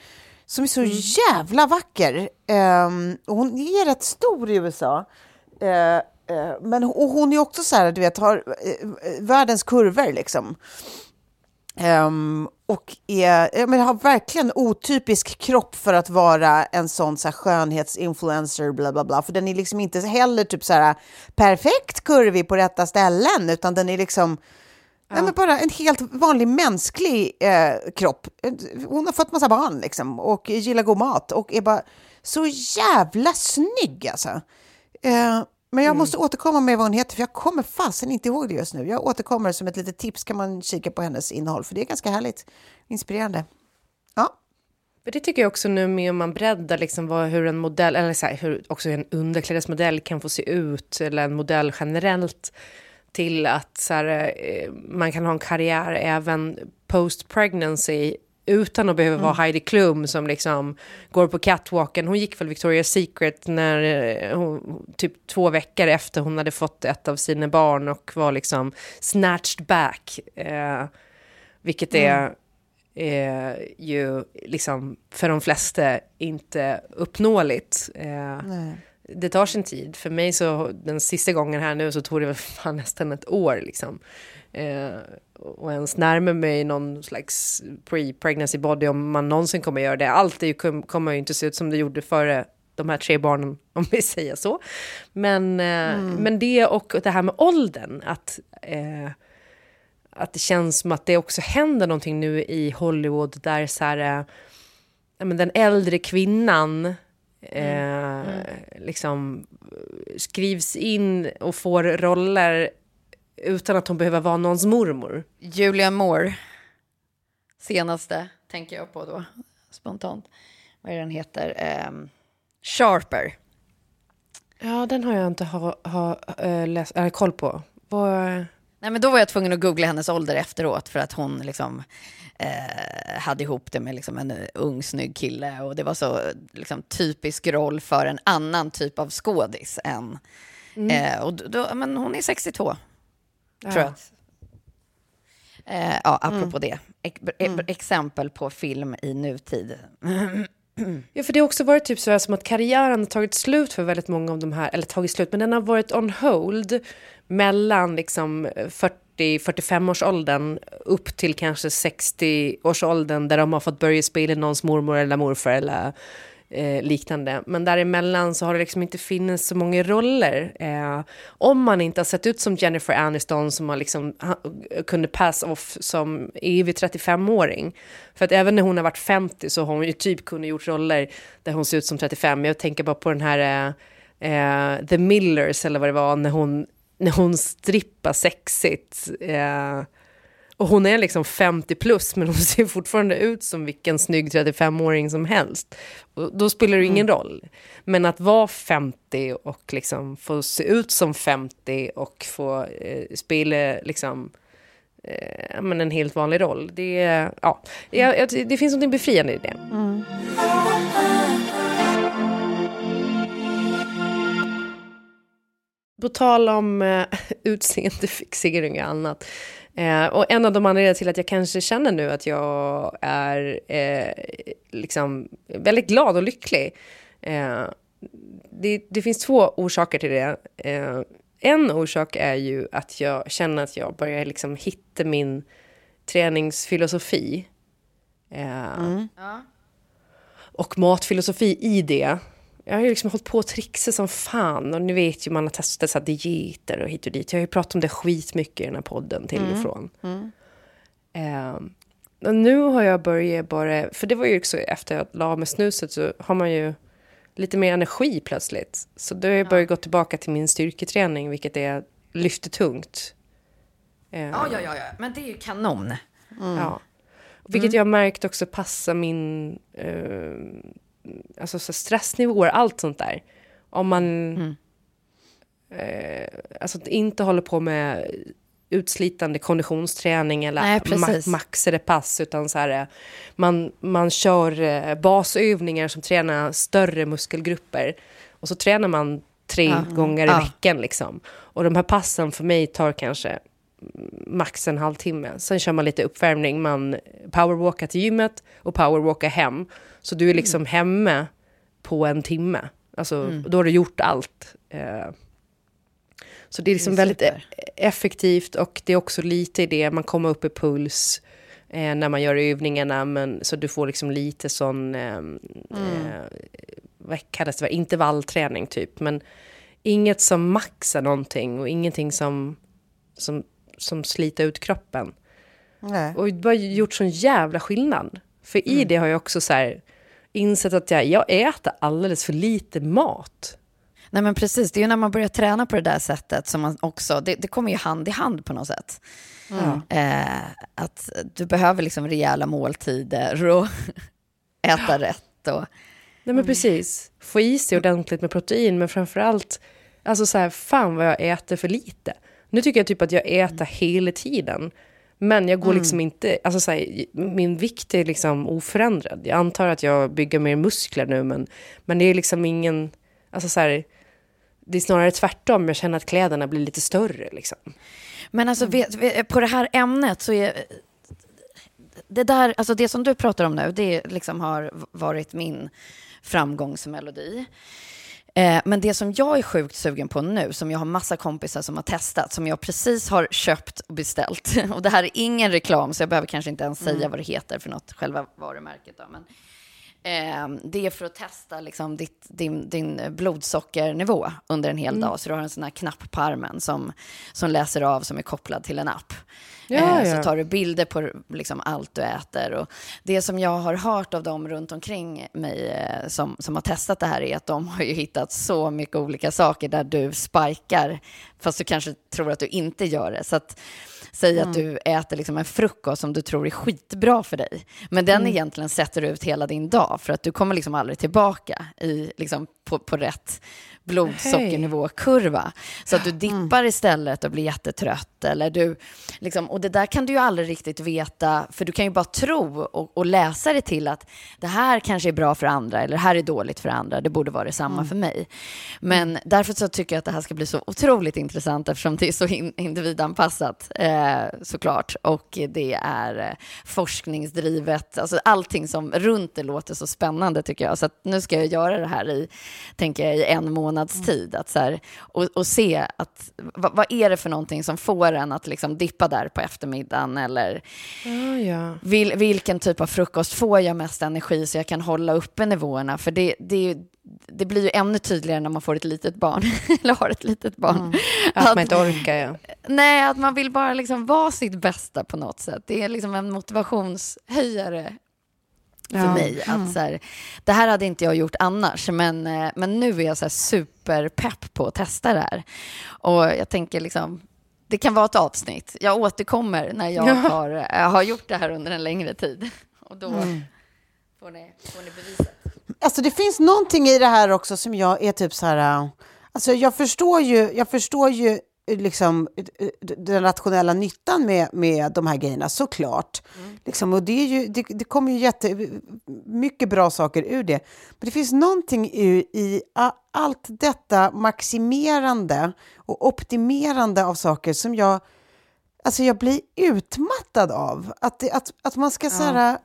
Som är så jävla vacker. Eh, och hon är rätt stor i USA. Eh, eh, men och hon är också så här, du vet, har eh, världens kurvor liksom. Ehm, och är, menar, har verkligen otypisk kropp för att vara en sån så här, skönhetsinfluencer, bla bla bla. För den är liksom inte heller typ så här perfekt kurvig på rätta ställen, utan den är liksom Nej, men bara en helt vanlig mänsklig eh, kropp. Hon har fått massa barn liksom, och gillar god mat och är bara så jävla snygg alltså. Eh, men jag måste återkomma med vad hon heter, för jag kommer fasen inte ihåg det just nu. Jag återkommer som ett litet tips, kan man kika på hennes innehåll, för det är ganska härligt, inspirerande. Ja, För det tycker jag också nu med om man breddar liksom vad, hur en modell, eller så här, hur också en underklädesmodell kan få se ut, eller en modell generellt, till att så här, eh, man kan ha en karriär även post-pregnancy utan att behöva vara Heidi Klum som liksom går på catwalken. Hon gick väl Victoria's Secret när eh, hon, typ två veckor efter hon hade fått ett av sina barn och var liksom snatched back. Eh, vilket är eh, ju liksom för de flesta inte uppnåeligt. Eh, det tar sin tid. För mig så, den sista gången här nu så tog det väl fan nästan ett år liksom. Eh, och ens närma mig någon slags pre-pregnancy body om man någonsin kommer göra det. Allt kom- kommer ju inte se ut som det gjorde före de här tre barnen, om vi säger så. Men, eh, men det och det här med åldern, att, eh, att det känns som att det också händer någonting nu i Hollywood där så här, eh, men den äldre kvinnan eh, liksom skrivs in och får roller utan att hon behöver vara någons mormor. Julia Moore, senaste, tänker jag på då, spontant. Vad är den heter? Ehm, Sharper. Ja, den har jag inte ha, ha, äh, läst, äh, koll på. Vad, Nej, men då var jag tvungen att googla hennes ålder efteråt för att hon liksom, eh, hade ihop det med liksom en ung snygg kille och det var så liksom, typisk roll för en annan typ av skådis än... Eh, och då, men hon är 62, tror jag. Eh, ja, apropå det. Ex- e- Exempel på film i nutid. Ja, för det har också varit typ så här som att karriären har tagit slut för väldigt många av de här, eller tagit slut, men den har varit on hold mellan liksom eh, 40-45-årsåldern upp till kanske 60-årsåldern där de har fått börja spela någons mormor eller morfar eller eh, liknande. Men däremellan så har det liksom inte funnits så många roller. Eh, om man inte har sett ut som Jennifer Aniston som man liksom ha, kunde pass off som evig 35-åring. För att även när hon har varit 50 så har hon ju typ kunnat gjort roller där hon ser ut som 35. Jag tänker bara på den här eh, eh, The Millers eller vad det var när hon, när hon strippar sexigt. Eh, och hon är liksom 50 plus, men hon ser fortfarande ut som vilken snygg 35-åring som helst. Och då spelar det ingen roll. Men att vara 50 och liksom få se ut som 50 och få eh, spela liksom, eh, men en helt vanlig roll. Det, ja, jag, jag, det finns något befriande i det. På tal om eh, utseendefixering och annat. Eh, och en av de anledningarna till att jag kanske känner nu att jag är eh, liksom väldigt glad och lycklig. Eh, det, det finns två orsaker till det. Eh, en orsak är ju att jag känner att jag börjar liksom hitta min träningsfilosofi. Eh, och matfilosofi i det. Jag har ju liksom hållit på att trixa som fan. Och ni vet ju, man har testat så här dieter och hit och dit. Jag har ju pratat om det skitmycket i den här podden till och från. Eh, och nu har jag börjat bara, för det var ju också efter jag la med snuset så har man ju lite mer energi plötsligt. Så då har jag börjat gå tillbaka till min styrketräning, vilket är lyfter tungt. Eh, Ja, ja, ja, ja, men det är ju kanon. Ja. Vilket jag har märkt också passar min, eh, alltså så stressnivåer, allt sånt där. Om man eh, alltså inte håller på med utslitande konditionsträning eller Nej, ma precis. maxade pass, utan så här, eh, man, man kör eh, basövningar som tränar större muskelgrupper. Och så tränar man tre gånger i Ja. veckan. Liksom. Och de här passen för mig tar kanske max en halvtimme. Sen kör man lite uppvärmning, man powerwalkar till gymmet och powerwalkar hem. Så du är liksom hemma på en timme. Alltså, Då har du gjort allt. Eh, så det är liksom Det är väldigt e- effektivt och det är också lite i det, man kommer upp i puls eh, när man gör övningarna, men, så du får liksom lite sån, eh, eh, vad kallas det, intervallträning typ, men inget som maxar någonting och ingenting som, som, som sliter ut kroppen. Nej. Och det har gjort sån jävla skillnad. För i det har jag också så här, insett att jag, jag äter alldeles för lite mat. Nej men precis, det är ju när man börjar träna på det där sättet som man också, det, det kommer ju hand i hand på något sätt. Eh, att du behöver liksom rejäla måltider och äta rätt. Och, Nej men precis. Få i sig ordentligt med protein, men framförallt, alltså så här, fan vad jag äter för lite. Nu tycker jag typ att jag äter hela tiden. Men jag går liksom inte, alltså så här, min vikt är liksom oförändrad. Jag antar att jag bygger mer muskler nu, men, men det är liksom ingen, alltså så här, det är snarare tvärtom, jag känner att kläderna blir lite större liksom. men alltså vet, vet, på det här ämnet så är det där, alltså det som du pratar om nu, det liksom har varit min framgångsmelodi. Eh, men det som jag är sjukt sugen på nu, som jag har massa kompisar som har testat, som jag precis har köpt och beställt. Och det här är ingen reklam, så jag behöver kanske inte ens säga vad det heter för något, själva varumärket. Då, men, eh, det är för att testa liksom, ditt, din, din blodsockernivå under en hel dag. Så du har en sån här knapp på armen som, som läser av, som är kopplad till en app. Ja, Eh, ja. Så tar du bilder på liksom, allt du äter. Och det som jag har hört av dem runt omkring mig eh, som, som har testat det här är att de har ju hittat så mycket olika saker där du spikar, fast du kanske tror att du inte gör det. Så att, säg att du äter liksom en frukost som du tror är skitbra för dig, men den egentligen sätter ut hela din dag, för att du kommer liksom aldrig tillbaka i, liksom, på, på rätt blodsockernivåkurva. Så att du dippar istället och blir jättetrött. Eller du, liksom, och det där kan du ju aldrig riktigt veta, för du kan ju bara tro och, och läsa det till att det här kanske är bra för andra eller det här är dåligt för andra. Det borde vara detsamma för mig. Men därför så tycker jag att det här ska bli så otroligt intressant eftersom det är så in, individanpassat eh, såklart. Och det är eh, forskningsdrivet. Alltså allting som runt det låter så spännande tycker jag. Så att nu ska jag göra det här i, tänker jag, i en månads tid. Att så här, och, och se att vad, vad är det för någonting som får en att liksom dippa där på eftermiddagen eller Ja, ja. vil, vilken typ av frukost får jag mest energi så jag kan hålla uppe nivåerna? För det, det, det blir ju ännu tydligare när man får ett litet barn, eller har ett litet barn. Att man inte orkar, ja. Nej, att man vill bara liksom vara sitt bästa på något sätt. Det är liksom en motivationshöjare för Ja. mig. Att så här, det här hade inte jag gjort annars, men, eh, men nu är jag så här superpepp på att testa det här. Och jag tänker liksom, det kan vara ett avsnitt. Jag återkommer när jag Ja. har, jag har gjort det här under en längre tid. Och då får, ni, får ni beviset. Alltså det finns någonting i det här också som jag är typ så här... äh, Alltså jag förstår ju, jag förstår ju eh, liksom eh, den rationella nyttan med, med de här grejerna, såklart. Liksom, och det, är ju, det, det kommer ju jätte, mycket bra saker ur det. Men det finns någonting i, i allt detta maximerande och optimerande av saker som jag, alltså jag blir utmattad av. Att, det, att, att man ska så här,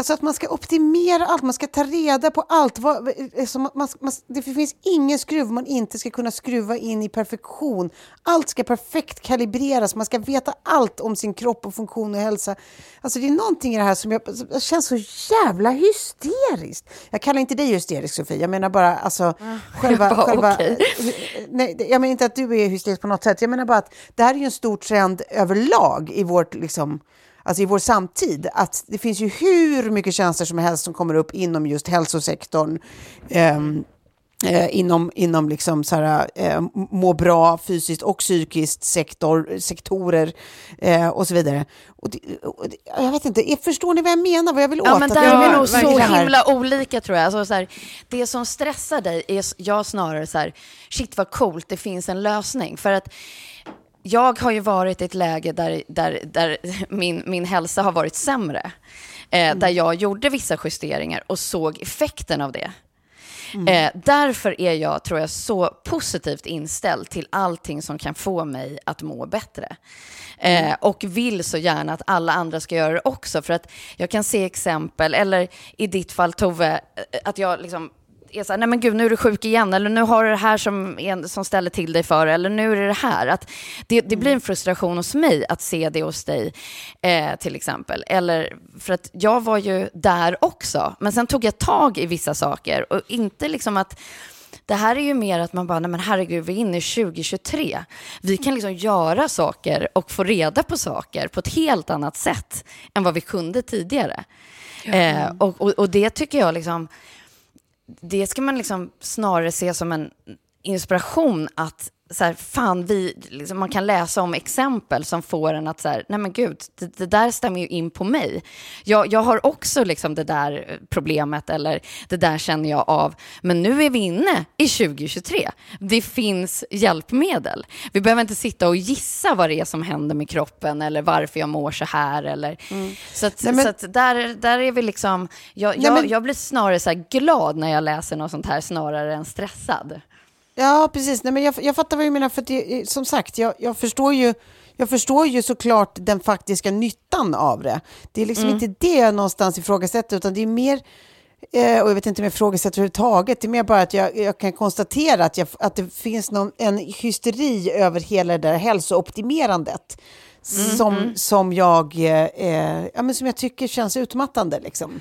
Alltså att man ska optimera allt, man ska ta reda på allt. Vad, alltså man, man, man, det finns ingen skruv man inte ska kunna skruva in i perfektion. Allt ska perfekt kalibreras, man ska veta allt om sin kropp och funktion och hälsa. Alltså det är någonting i det här som jag, som känns så jävla hysteriskt. Jag kallar inte dig hysterisk Sofie, jag menar bara alltså själva... bara, själva okej. nej, det- jag menar inte att du är hysterisk på något sätt, jag menar bara att det här är ju en stor trend överlag i vårt liksom alltså i vår samtid, att det finns ju hur mycket tjänster som helst som kommer upp inom just hälsosektorn. Ehm, eh, inom, inom liksom så här, eh, må bra fysiskt och psykiskt sektor, sektorer eh, och så vidare. Och det, och det, jag vet inte, förstår ni vad jag menar? Vad jag vill Ja, åt? men Att där är vi nog så himla olika tror jag. Alltså, så här, det som stressar dig är jag snarare så här, shit vad coolt, det finns en lösning. För att jag har ju varit i ett läge där, där, där min, min hälsa har varit sämre. Eh, Där jag gjorde vissa justeringar och såg effekten av det. Eh, därför är jag, tror jag, så positivt inställd till allting som kan få mig att må bättre. Eh, och vill så gärna att alla andra ska göra det också. För att jag kan se exempel, eller i ditt fall Tove, eh, att jag liksom är så här, nej men gud, nu är du sjuk igen, eller nu har du det här som, en, som ställer till dig för eller nu är det det här. Att det, det blir en frustration hos mig att se det hos dig, eh, till exempel. Eller för att jag var ju där också, men sen tog jag tag i vissa saker och inte liksom att det här är ju mer att man bara, nej men herregud, vi är inne i 2023. Vi kan liksom göra saker och få reda på saker på ett helt annat sätt än vad vi kunde tidigare. Eh, och, och, och det tycker jag liksom, det ska man liksom snarare se som en inspiration att så här, fan, vi, liksom, man kan läsa om exempel som får en att så här, nej men gud, det, det där stämmer ju in på mig. Jag, jag har också liksom det där problemet eller det där känner jag av. Men nu är vi inne i 2023. Det finns hjälpmedel. Vi behöver inte sitta och gissa vad det är som händer med kroppen eller varför jag mår så här. Eller, Så, att, Nej, men- så att där, där är vi liksom, jag, Nej, jag, men- jag blir snarare så glad när jag läser något sånt här snarare än stressad. Ja, precis. Nej, men jag, jag fattar vad du menar. För det, som sagt, jag, jag, förstår ju, jag förstår ju såklart den faktiska nyttan av det. Det är liksom Mm. inte det jag någonstans ifrågasätter, utan det är mer... Eh, och jag vet inte om jag ifrågasätter överhuvudtaget. Det är mer bara att jag, jag kan konstatera att, jag, att det finns någon, en hysteri över hela det där hälsooptimerandet. Mm, Som, som, jag, eh, eh, ja, men som jag tycker känns utmattande. Liksom.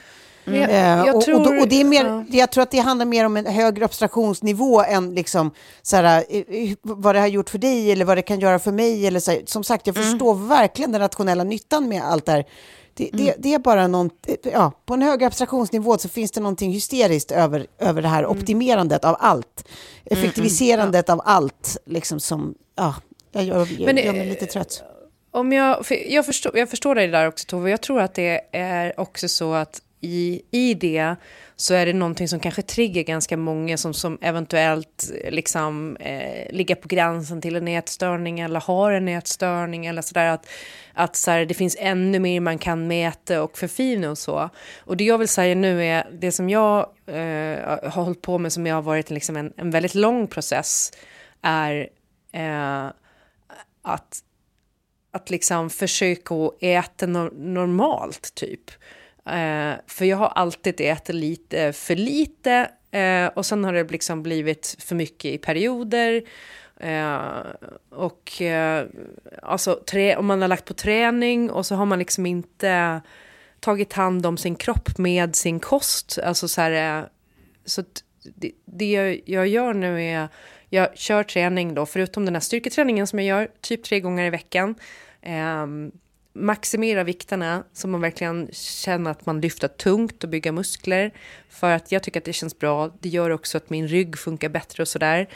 Jag, jag och, tror, och, då, och det är mer, ja. jag tror att det handlar mer om en högre abstraktionsnivå än liksom, så här, eh, eh, vad det har gjort för dig eller vad det kan göra för mig. Eller så här. Som sagt, jag förstår verkligen den rationella nyttan med allt det här. Det, det, det är bara någon, eh, ja, på en högre abstraktionsnivå så finns det någonting hysteriskt över, över det här optimerandet av allt. Effektiviserandet av allt, liksom som, ja, jag gör, jag, Men, gör mig lite trött. Om jag, för jag, förstår, jag förstår dig där också Tove. Jag tror att det är också så att i, i det så är det någonting som kanske triggar ganska många som, som eventuellt eh, liksom, eh, ligger på gränsen till en ätstörning eller har en ätstörning eller sådär. Att, att så här, det finns ännu mer man kan mäta och förfina och så. Och det jag vill säga nu är det som jag eh, har hållit på med som jag har varit liksom en, en väldigt lång process är eh, att att liksom försöka äta no- normalt typ. Eh, för jag har alltid ätit lite eh, för lite eh, och sen har det liksom blivit för mycket i perioder. Eh, och eh, alltså, trä- om man har lagt på träning och så har man liksom inte tagit hand om sin kropp med sin kost. Alltså så här, eh, så det, det jag, jag gör nu är, jag kör träning då, förutom den här styrketräningen som jag gör typ tre gånger i veckan. Eh, maximera vikterna så man verkligen känner att man lyfter tungt och bygger muskler. För att jag tycker att det känns bra. Det gör också att min rygg funkar bättre och sådär.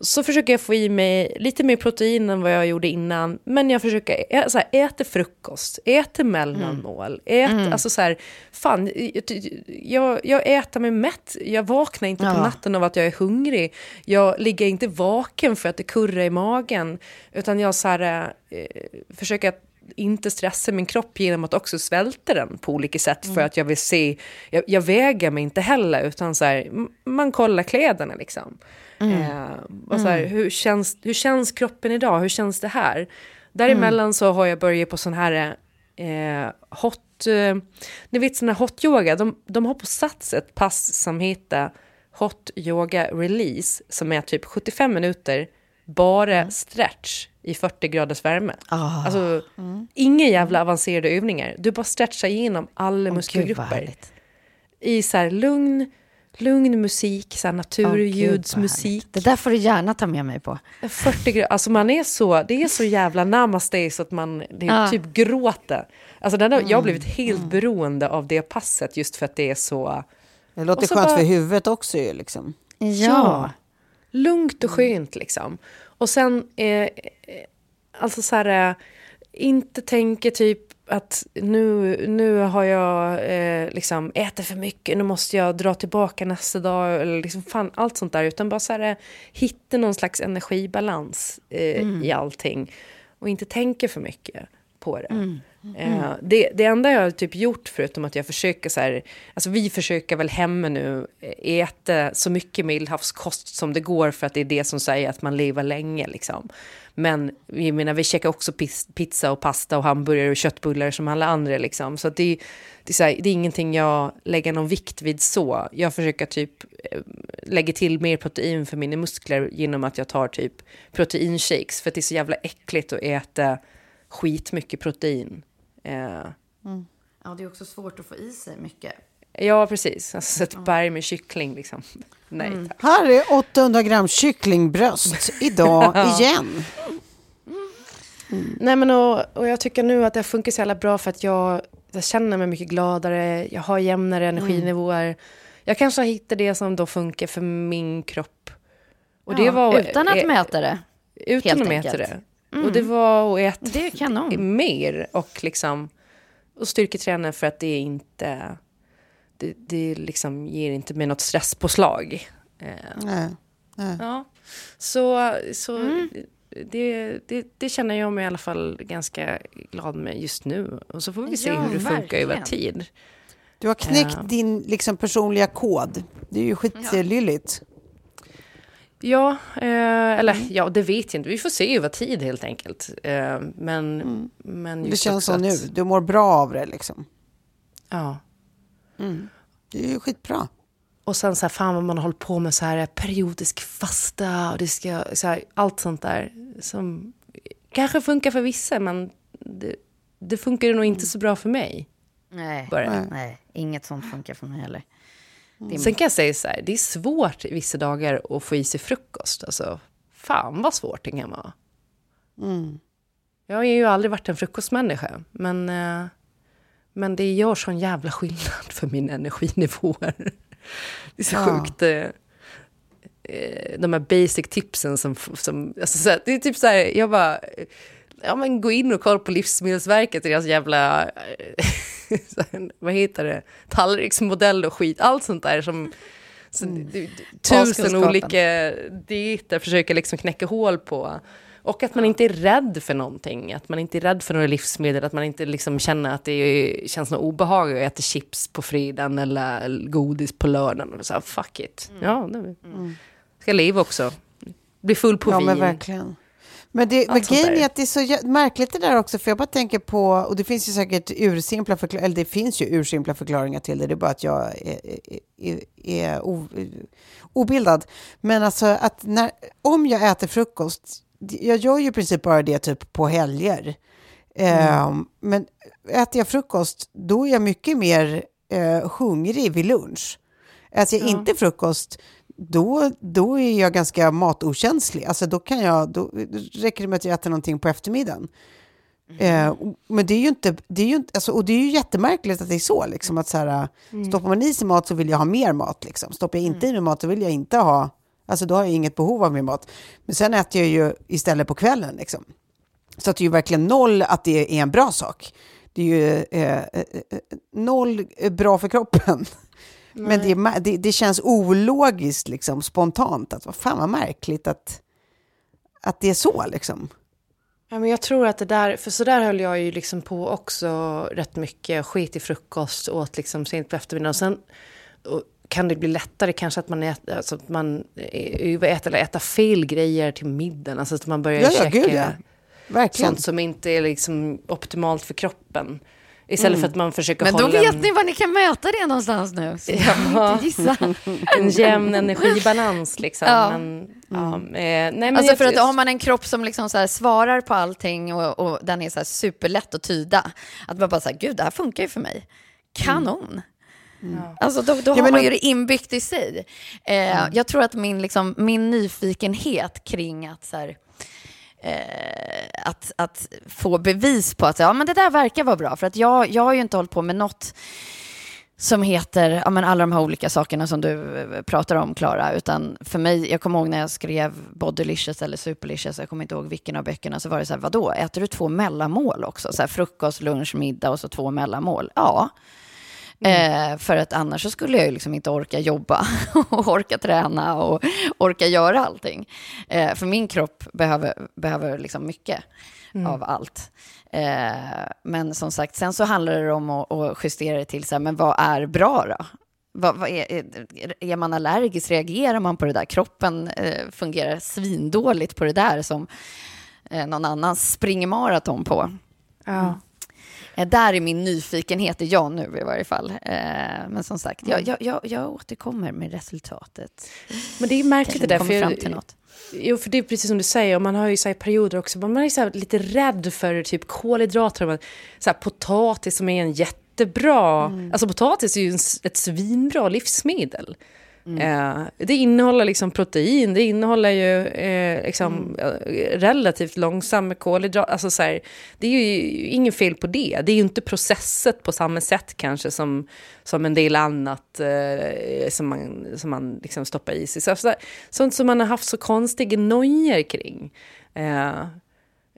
Så försöker jag få i mig lite mer protein än vad jag gjorde innan. Men jag försöker ä- så här, äta frukost, äta mellanmål. Ät, Alltså så här, fan, jag, jag äter mig mätt. Jag vaknar inte på Ja. natten av att jag är hungrig. Jag ligger inte vaken för att det kurrar i magen. Utan jag så här, eh, försöker att inte stressa min kropp genom att också svälta den på olika sätt för att jag vill se, jag, jag väger mig inte heller utan så här, man kollar kläderna liksom. Eh, och så här, hur, känns, hur känns kroppen idag, hur känns det här? Däremellan så har jag börjat på sån här eh, hot, eh, ni vet sån här hot yoga, de, de har på Sats ett pass som heter Hot Yoga Release som är typ 75 minuter bara stretch i 40 graders värme. Ah. Alltså, inga jävla avancerade övningar. Du bara stretchar igenom alla vad muskelgrupper. I så här lugn, lugn musik, så här naturljudsmusik. härligt. Det där får du gärna ta med mig på. 40 grader, alltså man är så, det är så jävla namaste så att man det är Ja. typ gråter. Alltså den har, jag har blivit helt beroende av det passet just för att det är så... Det låter skönt bara- för huvudet också ju liksom. Ja. Lugnt och skönt liksom. Och sen, eh, eh, alltså så här, eh, inte tänka typ att nu, nu har jag eh, liksom ätit för mycket, nu måste jag dra tillbaka nästa dag, eller liksom fan, allt sånt där. Utan bara så här, eh, hitta någon slags energibalans eh, i allting. Och inte tänka för mycket på det. Eh, det. Det enda jag har typ gjort, förutom att jag försöker så här, alltså vi försöker väl hemma nu eh, äta så mycket medelhavskost som det går för att det är det som säger att man lever länge liksom. Men vi menar, vi käkar också pizza och pasta och hamburgare och köttbullar som alla andra liksom. Så att det, det, är så här, det är ingenting jag lägger någon vikt vid så. Jag försöker typ eh, lägga till mer protein för mina muskler genom att jag tar typ proteinshakes. För att det är så jävla äckligt att äta skitmycket protein. Eh, Ja, det är också svårt att få i sig mycket. ja, precis. Alltså ett berg med kyckling liksom. Nej tack. Här är 800 gram kycklingbröst idag igen. Nej men och, och jag tycker nu att det funkar så jävla bra för att jag, jag känner mig mycket gladare, jag har jämnare energinivåer. Jag kanske har hittat det som då funkar för min kropp. Och det Ja, var, utan att eh, mäta det. Utan att mäta enkelt. det. Och det var att äta Det är kanon. mer och liksom och styrketräna för att det är inte det, det liksom ger inte mig något stresspåslag. Eh, Nej. Ja, så, så Mm. det, det, det känner jag mig i alla fall ganska glad med just nu. Och så får vi se Ja, hur det funkar över verkligen. tid. Du har knäckt Ja. din liksom, personliga kod. Det är ju skitlylligt. Ja, eh, eller ja, det vet jag inte. Vi får se över tid helt enkelt. Eh, men, men Det känns så nu. att- Du mår bra av det liksom. Ja. Det är ju skitbra. Och sen så här, fan vad man har hållit på med så här periodisk fasta och det ska, så här, allt sånt där som kanske funkar för vissa men det, det funkar nog inte så bra för mig. Nej, Bara. nej, inget sånt funkar för mig heller. Sen kan jag säga så här, det är svårt vissa dagar att få i sig frukost. Alltså, fan vad svårt det kan vara. Jag har ju aldrig varit en frukostmänniska, men, eh, men det gör sån jävla skillnad för mina energinivåer. Det är så Ja. sjukt. eh, eh, De här basic tipsen som... som alltså det är typ så här, jag bara... Ja, men gå in och kolla på Livsmedelsverket, deras jävla... eh, vad heter det? Tallriksmodell och skit. Allt sånt där som... Så, det- tusen olika dieter försöker liksom knäcka hål på. Och att man inte är rädd för någonting. Att man inte är rädd för några livsmedel. Att man inte liksom känner att det är, känns något obehagligt att äta chips på fredagen eller godis på lördagen. Och så här, fuck it. Ja, det ska leva också. Bli full på ja, vin. men verkligen. Men, det, men grejen är att det är så märkligt det där också, för jag bara tänker på, och det finns ju säkert ursimpla förklaringar, eller det finns ju ursimpla förklaringar till det, det är bara att jag är, är, är, o, obildad. Men alltså att när, om jag äter frukost, jag gör ju i princip bara det typ på helger. Ehm, men äter jag frukost, då är jag mycket mer eh, hungrig vid lunch. Äter jag inte frukost, då, då är jag ganska matokänslig. Alltså då kan jag, då räcker det med att jag äter någonting på eftermiddagen. Eh, och- men det är ju inte, det är ju inte alltså, och det är ju jättemärkligt att det är så, liksom, att så här, stoppar man i sig mat så vill jag ha mer mat. Liksom. Stoppar jag inte i mig mat så vill jag inte ha, alltså då har jag inget behov av mer mat. Men sen äter jag ju istället på kvällen. Liksom. Så att det är ju verkligen noll att det är en bra sak. Det är ju eh, eh, eh, noll bra för kroppen. Men det, det, det känns ologiskt, liksom, spontant. Att, vad fan vad märkligt att, att det är så. Liksom. Ja, men jag tror att det där, för så där höll jag ju liksom på också rätt mycket. Skit i frukost, åt liksom sent på eftermiddagen. Och sen och kan det bli lättare kanske att man äter, alltså att man eh, överäter eller äter fel grejer till middagen. Alltså att man börjar Ja, ja, käka gud, ja. Verkligen. sånt som inte är liksom optimalt för kroppen. Istället för att man försöker Men då hålla vet en, ni var ni kan mäta det någonstans nu. Så Ja. inte gissa. en jämn energibalans. Liksom. Ja. Men, ja, eh, nej, men Alltså för att har man en kropp som liksom så här svarar på allting och, och den är så här superlätt att tyda. Att man bara säger, gud det här funkar ju för mig. Kanon. Alltså då, då har men man ju det inbyggt i sig. Eh, Jag tror att min, liksom, min nyfikenhet kring att så här, att, att få bevis på att ja, men det där verkar vara bra. För att jag, jag har ju inte hållit på med något som heter ja, men alla de här olika sakerna som du eh, pratar om, Klara. Utan för mig, jag kommer ihåg när jag skrev Bodylicious eller Superlicious, jag kommer inte ihåg vilken av böckerna, så var det så här, vadå, äter du två mellanmål också? Så här, frukost, lunch, middag och så två mellanmål. Ja. Mm. Eh, för att annars så skulle jag ju liksom inte orka jobba och orka träna och orka göra allting. Eh, för min kropp behöver, behöver liksom mycket mm. av allt. Eh, men som sagt, sen så handlar det om att, att justera det till så här, men vad är bra då? Vad, vad är, är, man allergisk? Reagerar man på det där? Kroppen eh, fungerar svindåligt på det där som eh, någon annan springer maraton på. Ja. Eh, där är min nyfikenhet, är jag nu i varje fall. Eh, men som sagt, jag, jag, jag, jag återkommer med resultatet. Men det är märkligt det där, för fram till något. Jo, för det är precis som du säger, och man har ju så perioder också, man är så lite rädd för typ kolhydrater, så här, potatis som är en jättebra, mm. alltså potatis är ju ett svinbra livsmedel. Mm. Eh, det innehåller liksom protein, det innehåller ju eh, liksom, mm. relativt långsam kolhydrat. Alltså så här, det är ju inget fel på det. Det är ju inte processet på samma sätt kanske som, som en del annat eh, som man, som man liksom stoppar i sig. Så, så, sånt som man har haft så konstiga nojor kring.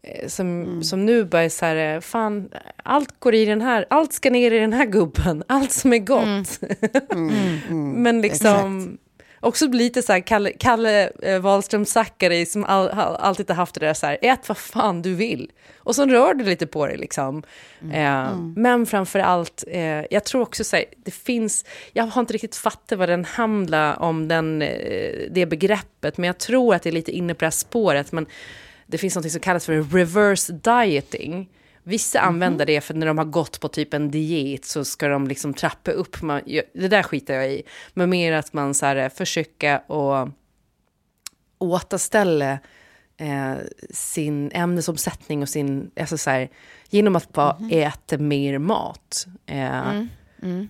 Eh, som, mm. som nu börjar så här, eh, fan, allt går i den här, allt ska ner i den här gubben, allt som är gott. Mm. Mm, mm. Men liksom, Exakt. också lite så här, Kalle, Kalle eh, Wahlström Zackari som all, all, alltid har haft det där så här, ät vad fan du vill. Och så rör du lite på dig liksom. Mm. Eh, mm. men framför allt, eh, jag tror också så här, det finns, jag har inte riktigt fattat vad den handlar om, den, eh, det begreppet, men jag tror att det är lite inne på det här spåret. Men, det finns något som kallas för reverse dieting. Vissa mm -hmm. använder det för när de har gått på typ en diet så ska de liksom trappa upp. Man, det där skiter jag i. Men mer att man så här, försöker att återställa eh, sin ämnesomsättning och sin... Alltså så här, genom att bara mm -hmm. äta mer mat. Eh, mm. Mm.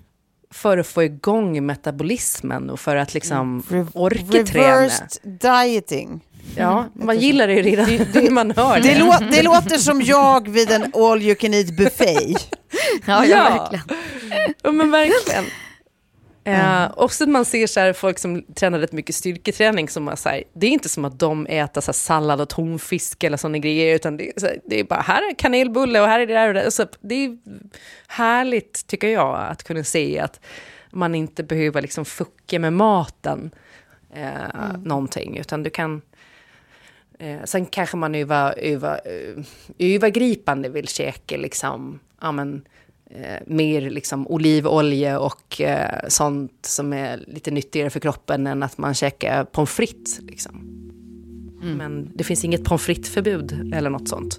För att få igång metabolismen och för att liksom mm. orka Reversed träna. Reversed dieting. Ja, mm. man gillar det ju redan det, det, man hör det. Det, lå, det låter som jag vid en all you can eat buffet. ja, ja, verkligen. Ja, men verkligen. Mm. Uh, också att man ser så här, folk som tränar rätt mycket styrketräning, som så här, det är inte som att de äter så här, sallad och tonfisk eller sådana grejer, utan det är, så här, det är bara här är kanelbulle och här är det där och det. Så det är härligt, tycker jag, att kunna se att man inte behöver liksom fucka med maten, uh, mm. någonting, utan du kan Eh, sen kanske man över, över, eh, övergripande vill käka liksom, ja, men, eh, mer liksom olivolja och eh, sånt som är lite nyttigare för kroppen än att man käkar pommes frites. Liksom. Mm. Men det finns inget pommes frites-förbud eller något sånt.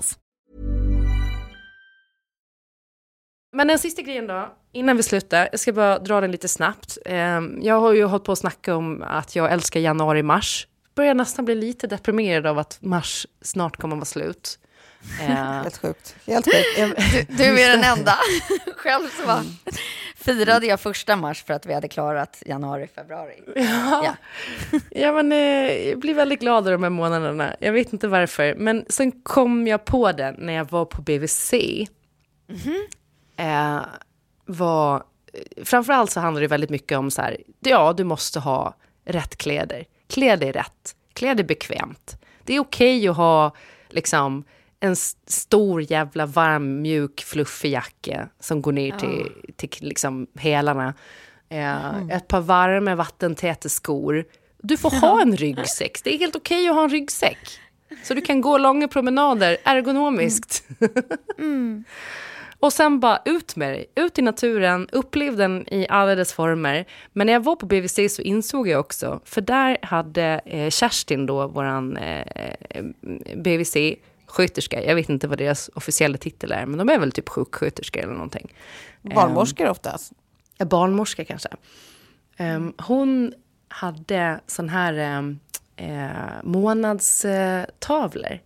Men den sista grejen då, innan vi slutar, jag ska bara dra den lite snabbt. Ehm, jag har ju hållit på att snacka om att jag älskar januari-mars. Börjar nästan bli lite deprimerad av att mars snart kommer att vara slut. Eh, Helt sjukt. Helt sjukt. Du, du är den enda. Själv så var, firade jag första mars för att vi hade klarat januari, februari. Ja. Ja, men eh, jag blir väldigt glad de här månaderna. Jag vet inte varför. Men sen kom jag på det när jag var på BVC. Eh, var, framförallt så handlar det väldigt mycket om så här, ja, du måste ha rätt kläder. Klä dig rätt. Klä dig bekvämt. Det är okej att ha liksom en stor jävla varm, mjuk, fluffig jacka som går ner till, till liksom hälarna. Eh, Ett par varma, vattentäta skor. Du får ha en ryggsäck. Det är helt okej att ha en ryggsäck. Så du kan gå långa promenader ergonomiskt. Och sen bara ut med dig, ut i naturen, upplev den i alla dess former. Men när jag var på BVC så insåg jag också, för där hade eh, Kerstin då, våran eh, BVC-sköterska, jag vet inte vad deras officiella titel är, men de är väl typ sjuksköterskor eller någonting. Barnmorskor oftast. Ja, barnmorska kanske. Ehm, hon hade sån här um, eh, månadstavlor.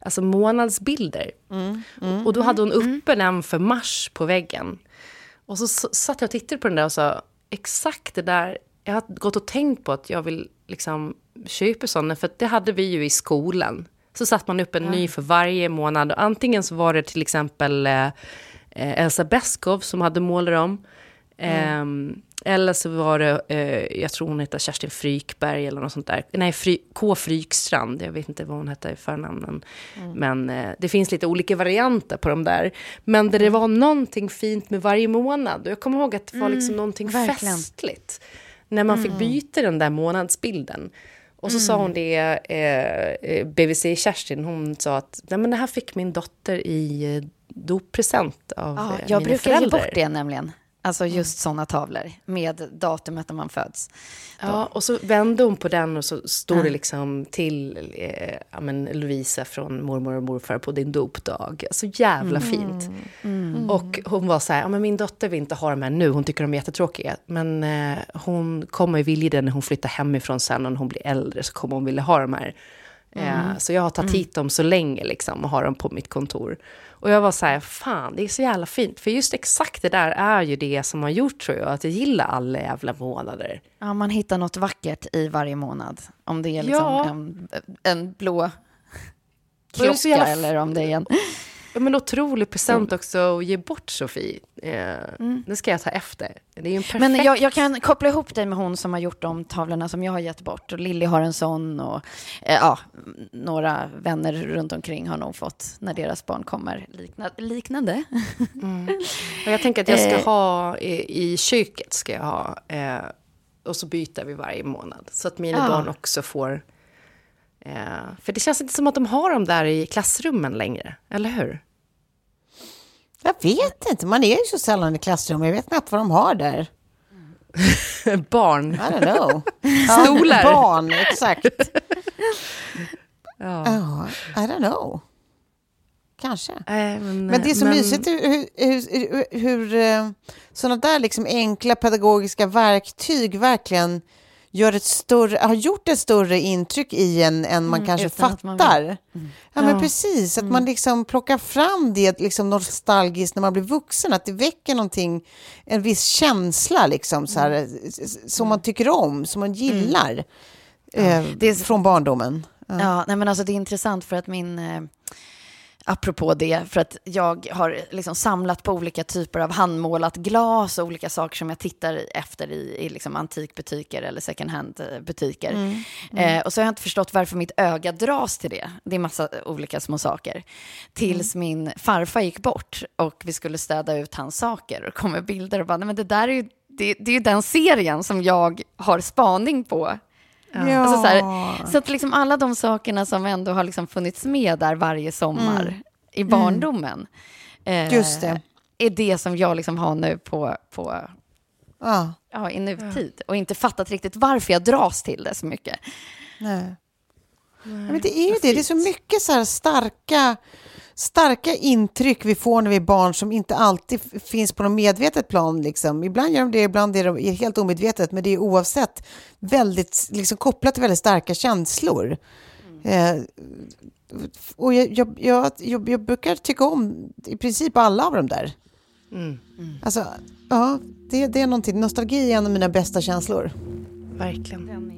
Alltså månadsbilder. och då hade hon uppe den för mars på väggen. Och så s- satt jag och tittade på den där och sa, exakt det där, jag har gått och tänkt på att jag vill liksom köpa sådana, för det hade vi ju i skolan. Så satt man upp en ny för varje månad. Och antingen så var det till exempel eh, eh, Elsa Beskow som hade målat dem. Ehm, eller så var det, eh, jag tror hon heter Kerstin Frykberg eller något sånt där. Nej, Fry, K. Frykstrand, jag vet inte vad hon hette i förnamnen. Men eh, det finns lite olika varianter på de där. Men där det var någonting fint med varje månad. Och jag kommer ihåg att det var liksom någonting verkligen. festligt. När man fick byta den där månadsbilden. Och så sa hon det, eh, eh, BVC-Kerstin, hon sa att Nej, men det här fick min dotter i eh, doppresent av Ja, eh, jag mina brukar föräldrar. ge bort det nämligen. Alltså just sådana tavlor med datumet när man föds. Ja, och så vände hon på den och så stod det liksom till eh, ja, men Lovisa från mormor och morfar på din dopdag. Så jävla fint. Och hon var så här, ja, men min dotter vill inte ha dem här nu, hon tycker de är jättetråkiga. Men eh, hon kommer vilja det när hon flyttar hemifrån sen och när hon blir äldre så kommer hon vilja ha de här. Eh, så jag har tagit hit dem så länge liksom och har dem på mitt kontor. Och jag var så här, fan det är så jävla fint. För just exakt det där är ju det som har gjort tror jag, att jag gillar alla jävla månader. Ja, man hittar något vackert i varje månad. Om det är liksom Ja. en, en blå klocka eller om det är en... Ja, men otrolig present också att ge bort, Sofie. Eh, Det ska jag ta efter. Det är en perfekt... Men jag, jag kan koppla ihop dig med hon som har gjort de tavlorna som jag har gett bort. Och Lilly har en sån och eh, ja, några vänner runt omkring har nog fått när deras barn kommer likna, liknande. Och jag tänker att jag ska Eh. ha i, i köket, ska jag ha. Eh, och så byter vi varje månad. Så att mina Ja. barn också får... Eh, för det känns inte som att de har dem där i klassrummen längre, eller hur? Jag vet inte, man är ju så sällan i klassrummet. Jag vet knappt vad de har där. Barn. I don't know. Stolar. Ja, barn, exakt. Ja. Ja, I don't know. Kanske. Eh, men, Men det är så men- mysigt hur, hur, hur, hur eh, sådana där liksom enkla pedagogiska verktyg verkligen gör ett större, har gjort ett större intryck i en än man kanske att man fattar. vill. Ja, men Ja. precis, att man liksom plockar fram det liksom nostalgiskt när man blir vuxen, att det väcker någonting, en viss känsla liksom, så här, s- som man tycker om, som man gillar eh, Det är- från barndomen. Ja, nej, men alltså det är intressant för att min... Eh, apropå det, för att jag har liksom samlat på olika typer av handmålat glas och olika saker som jag tittar efter i, i liksom antikbutiker eller second hand-butiker. Eh, och så har jag inte förstått varför mitt öga dras till det. Det är massa olika små saker. Tills min farfar gick bort och vi skulle städa ut hans saker och kom med bilder och bara, nej men det där är ju, det, det är ju den serien som jag har spaning på Ja. Alltså så, här, så att liksom alla de sakerna som ändå har liksom funnits med där varje sommar i barndomen. eh, Mm. Just det. Är det som jag liksom har nu på, på Ja, ja, i nutid. Och inte fattat riktigt varför jag dras till det så mycket. nej. Ja, men det är ju det, det är så mycket så här starka starka intryck vi får när vi är barn som inte alltid finns på något medvetet plan. Liksom. Ibland gör de det, ibland är det helt omedvetet, men det är oavsett väldigt, liksom, kopplat till väldigt starka känslor. Eh, och jag, jag, jag, jag, brukar tycka om i princip alla av dem där. Alltså, ja, det, det är någonting. Nostalgi är en av mina bästa känslor. Verkligen.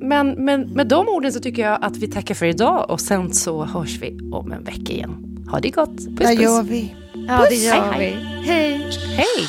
Men, men med de orden så tycker jag att vi tackar för idag och sen så hörs vi om en vecka igen. Ha det gott. Puss, Det puss. gör vi. Ja, det gör Hej, vi. Hej. Hej!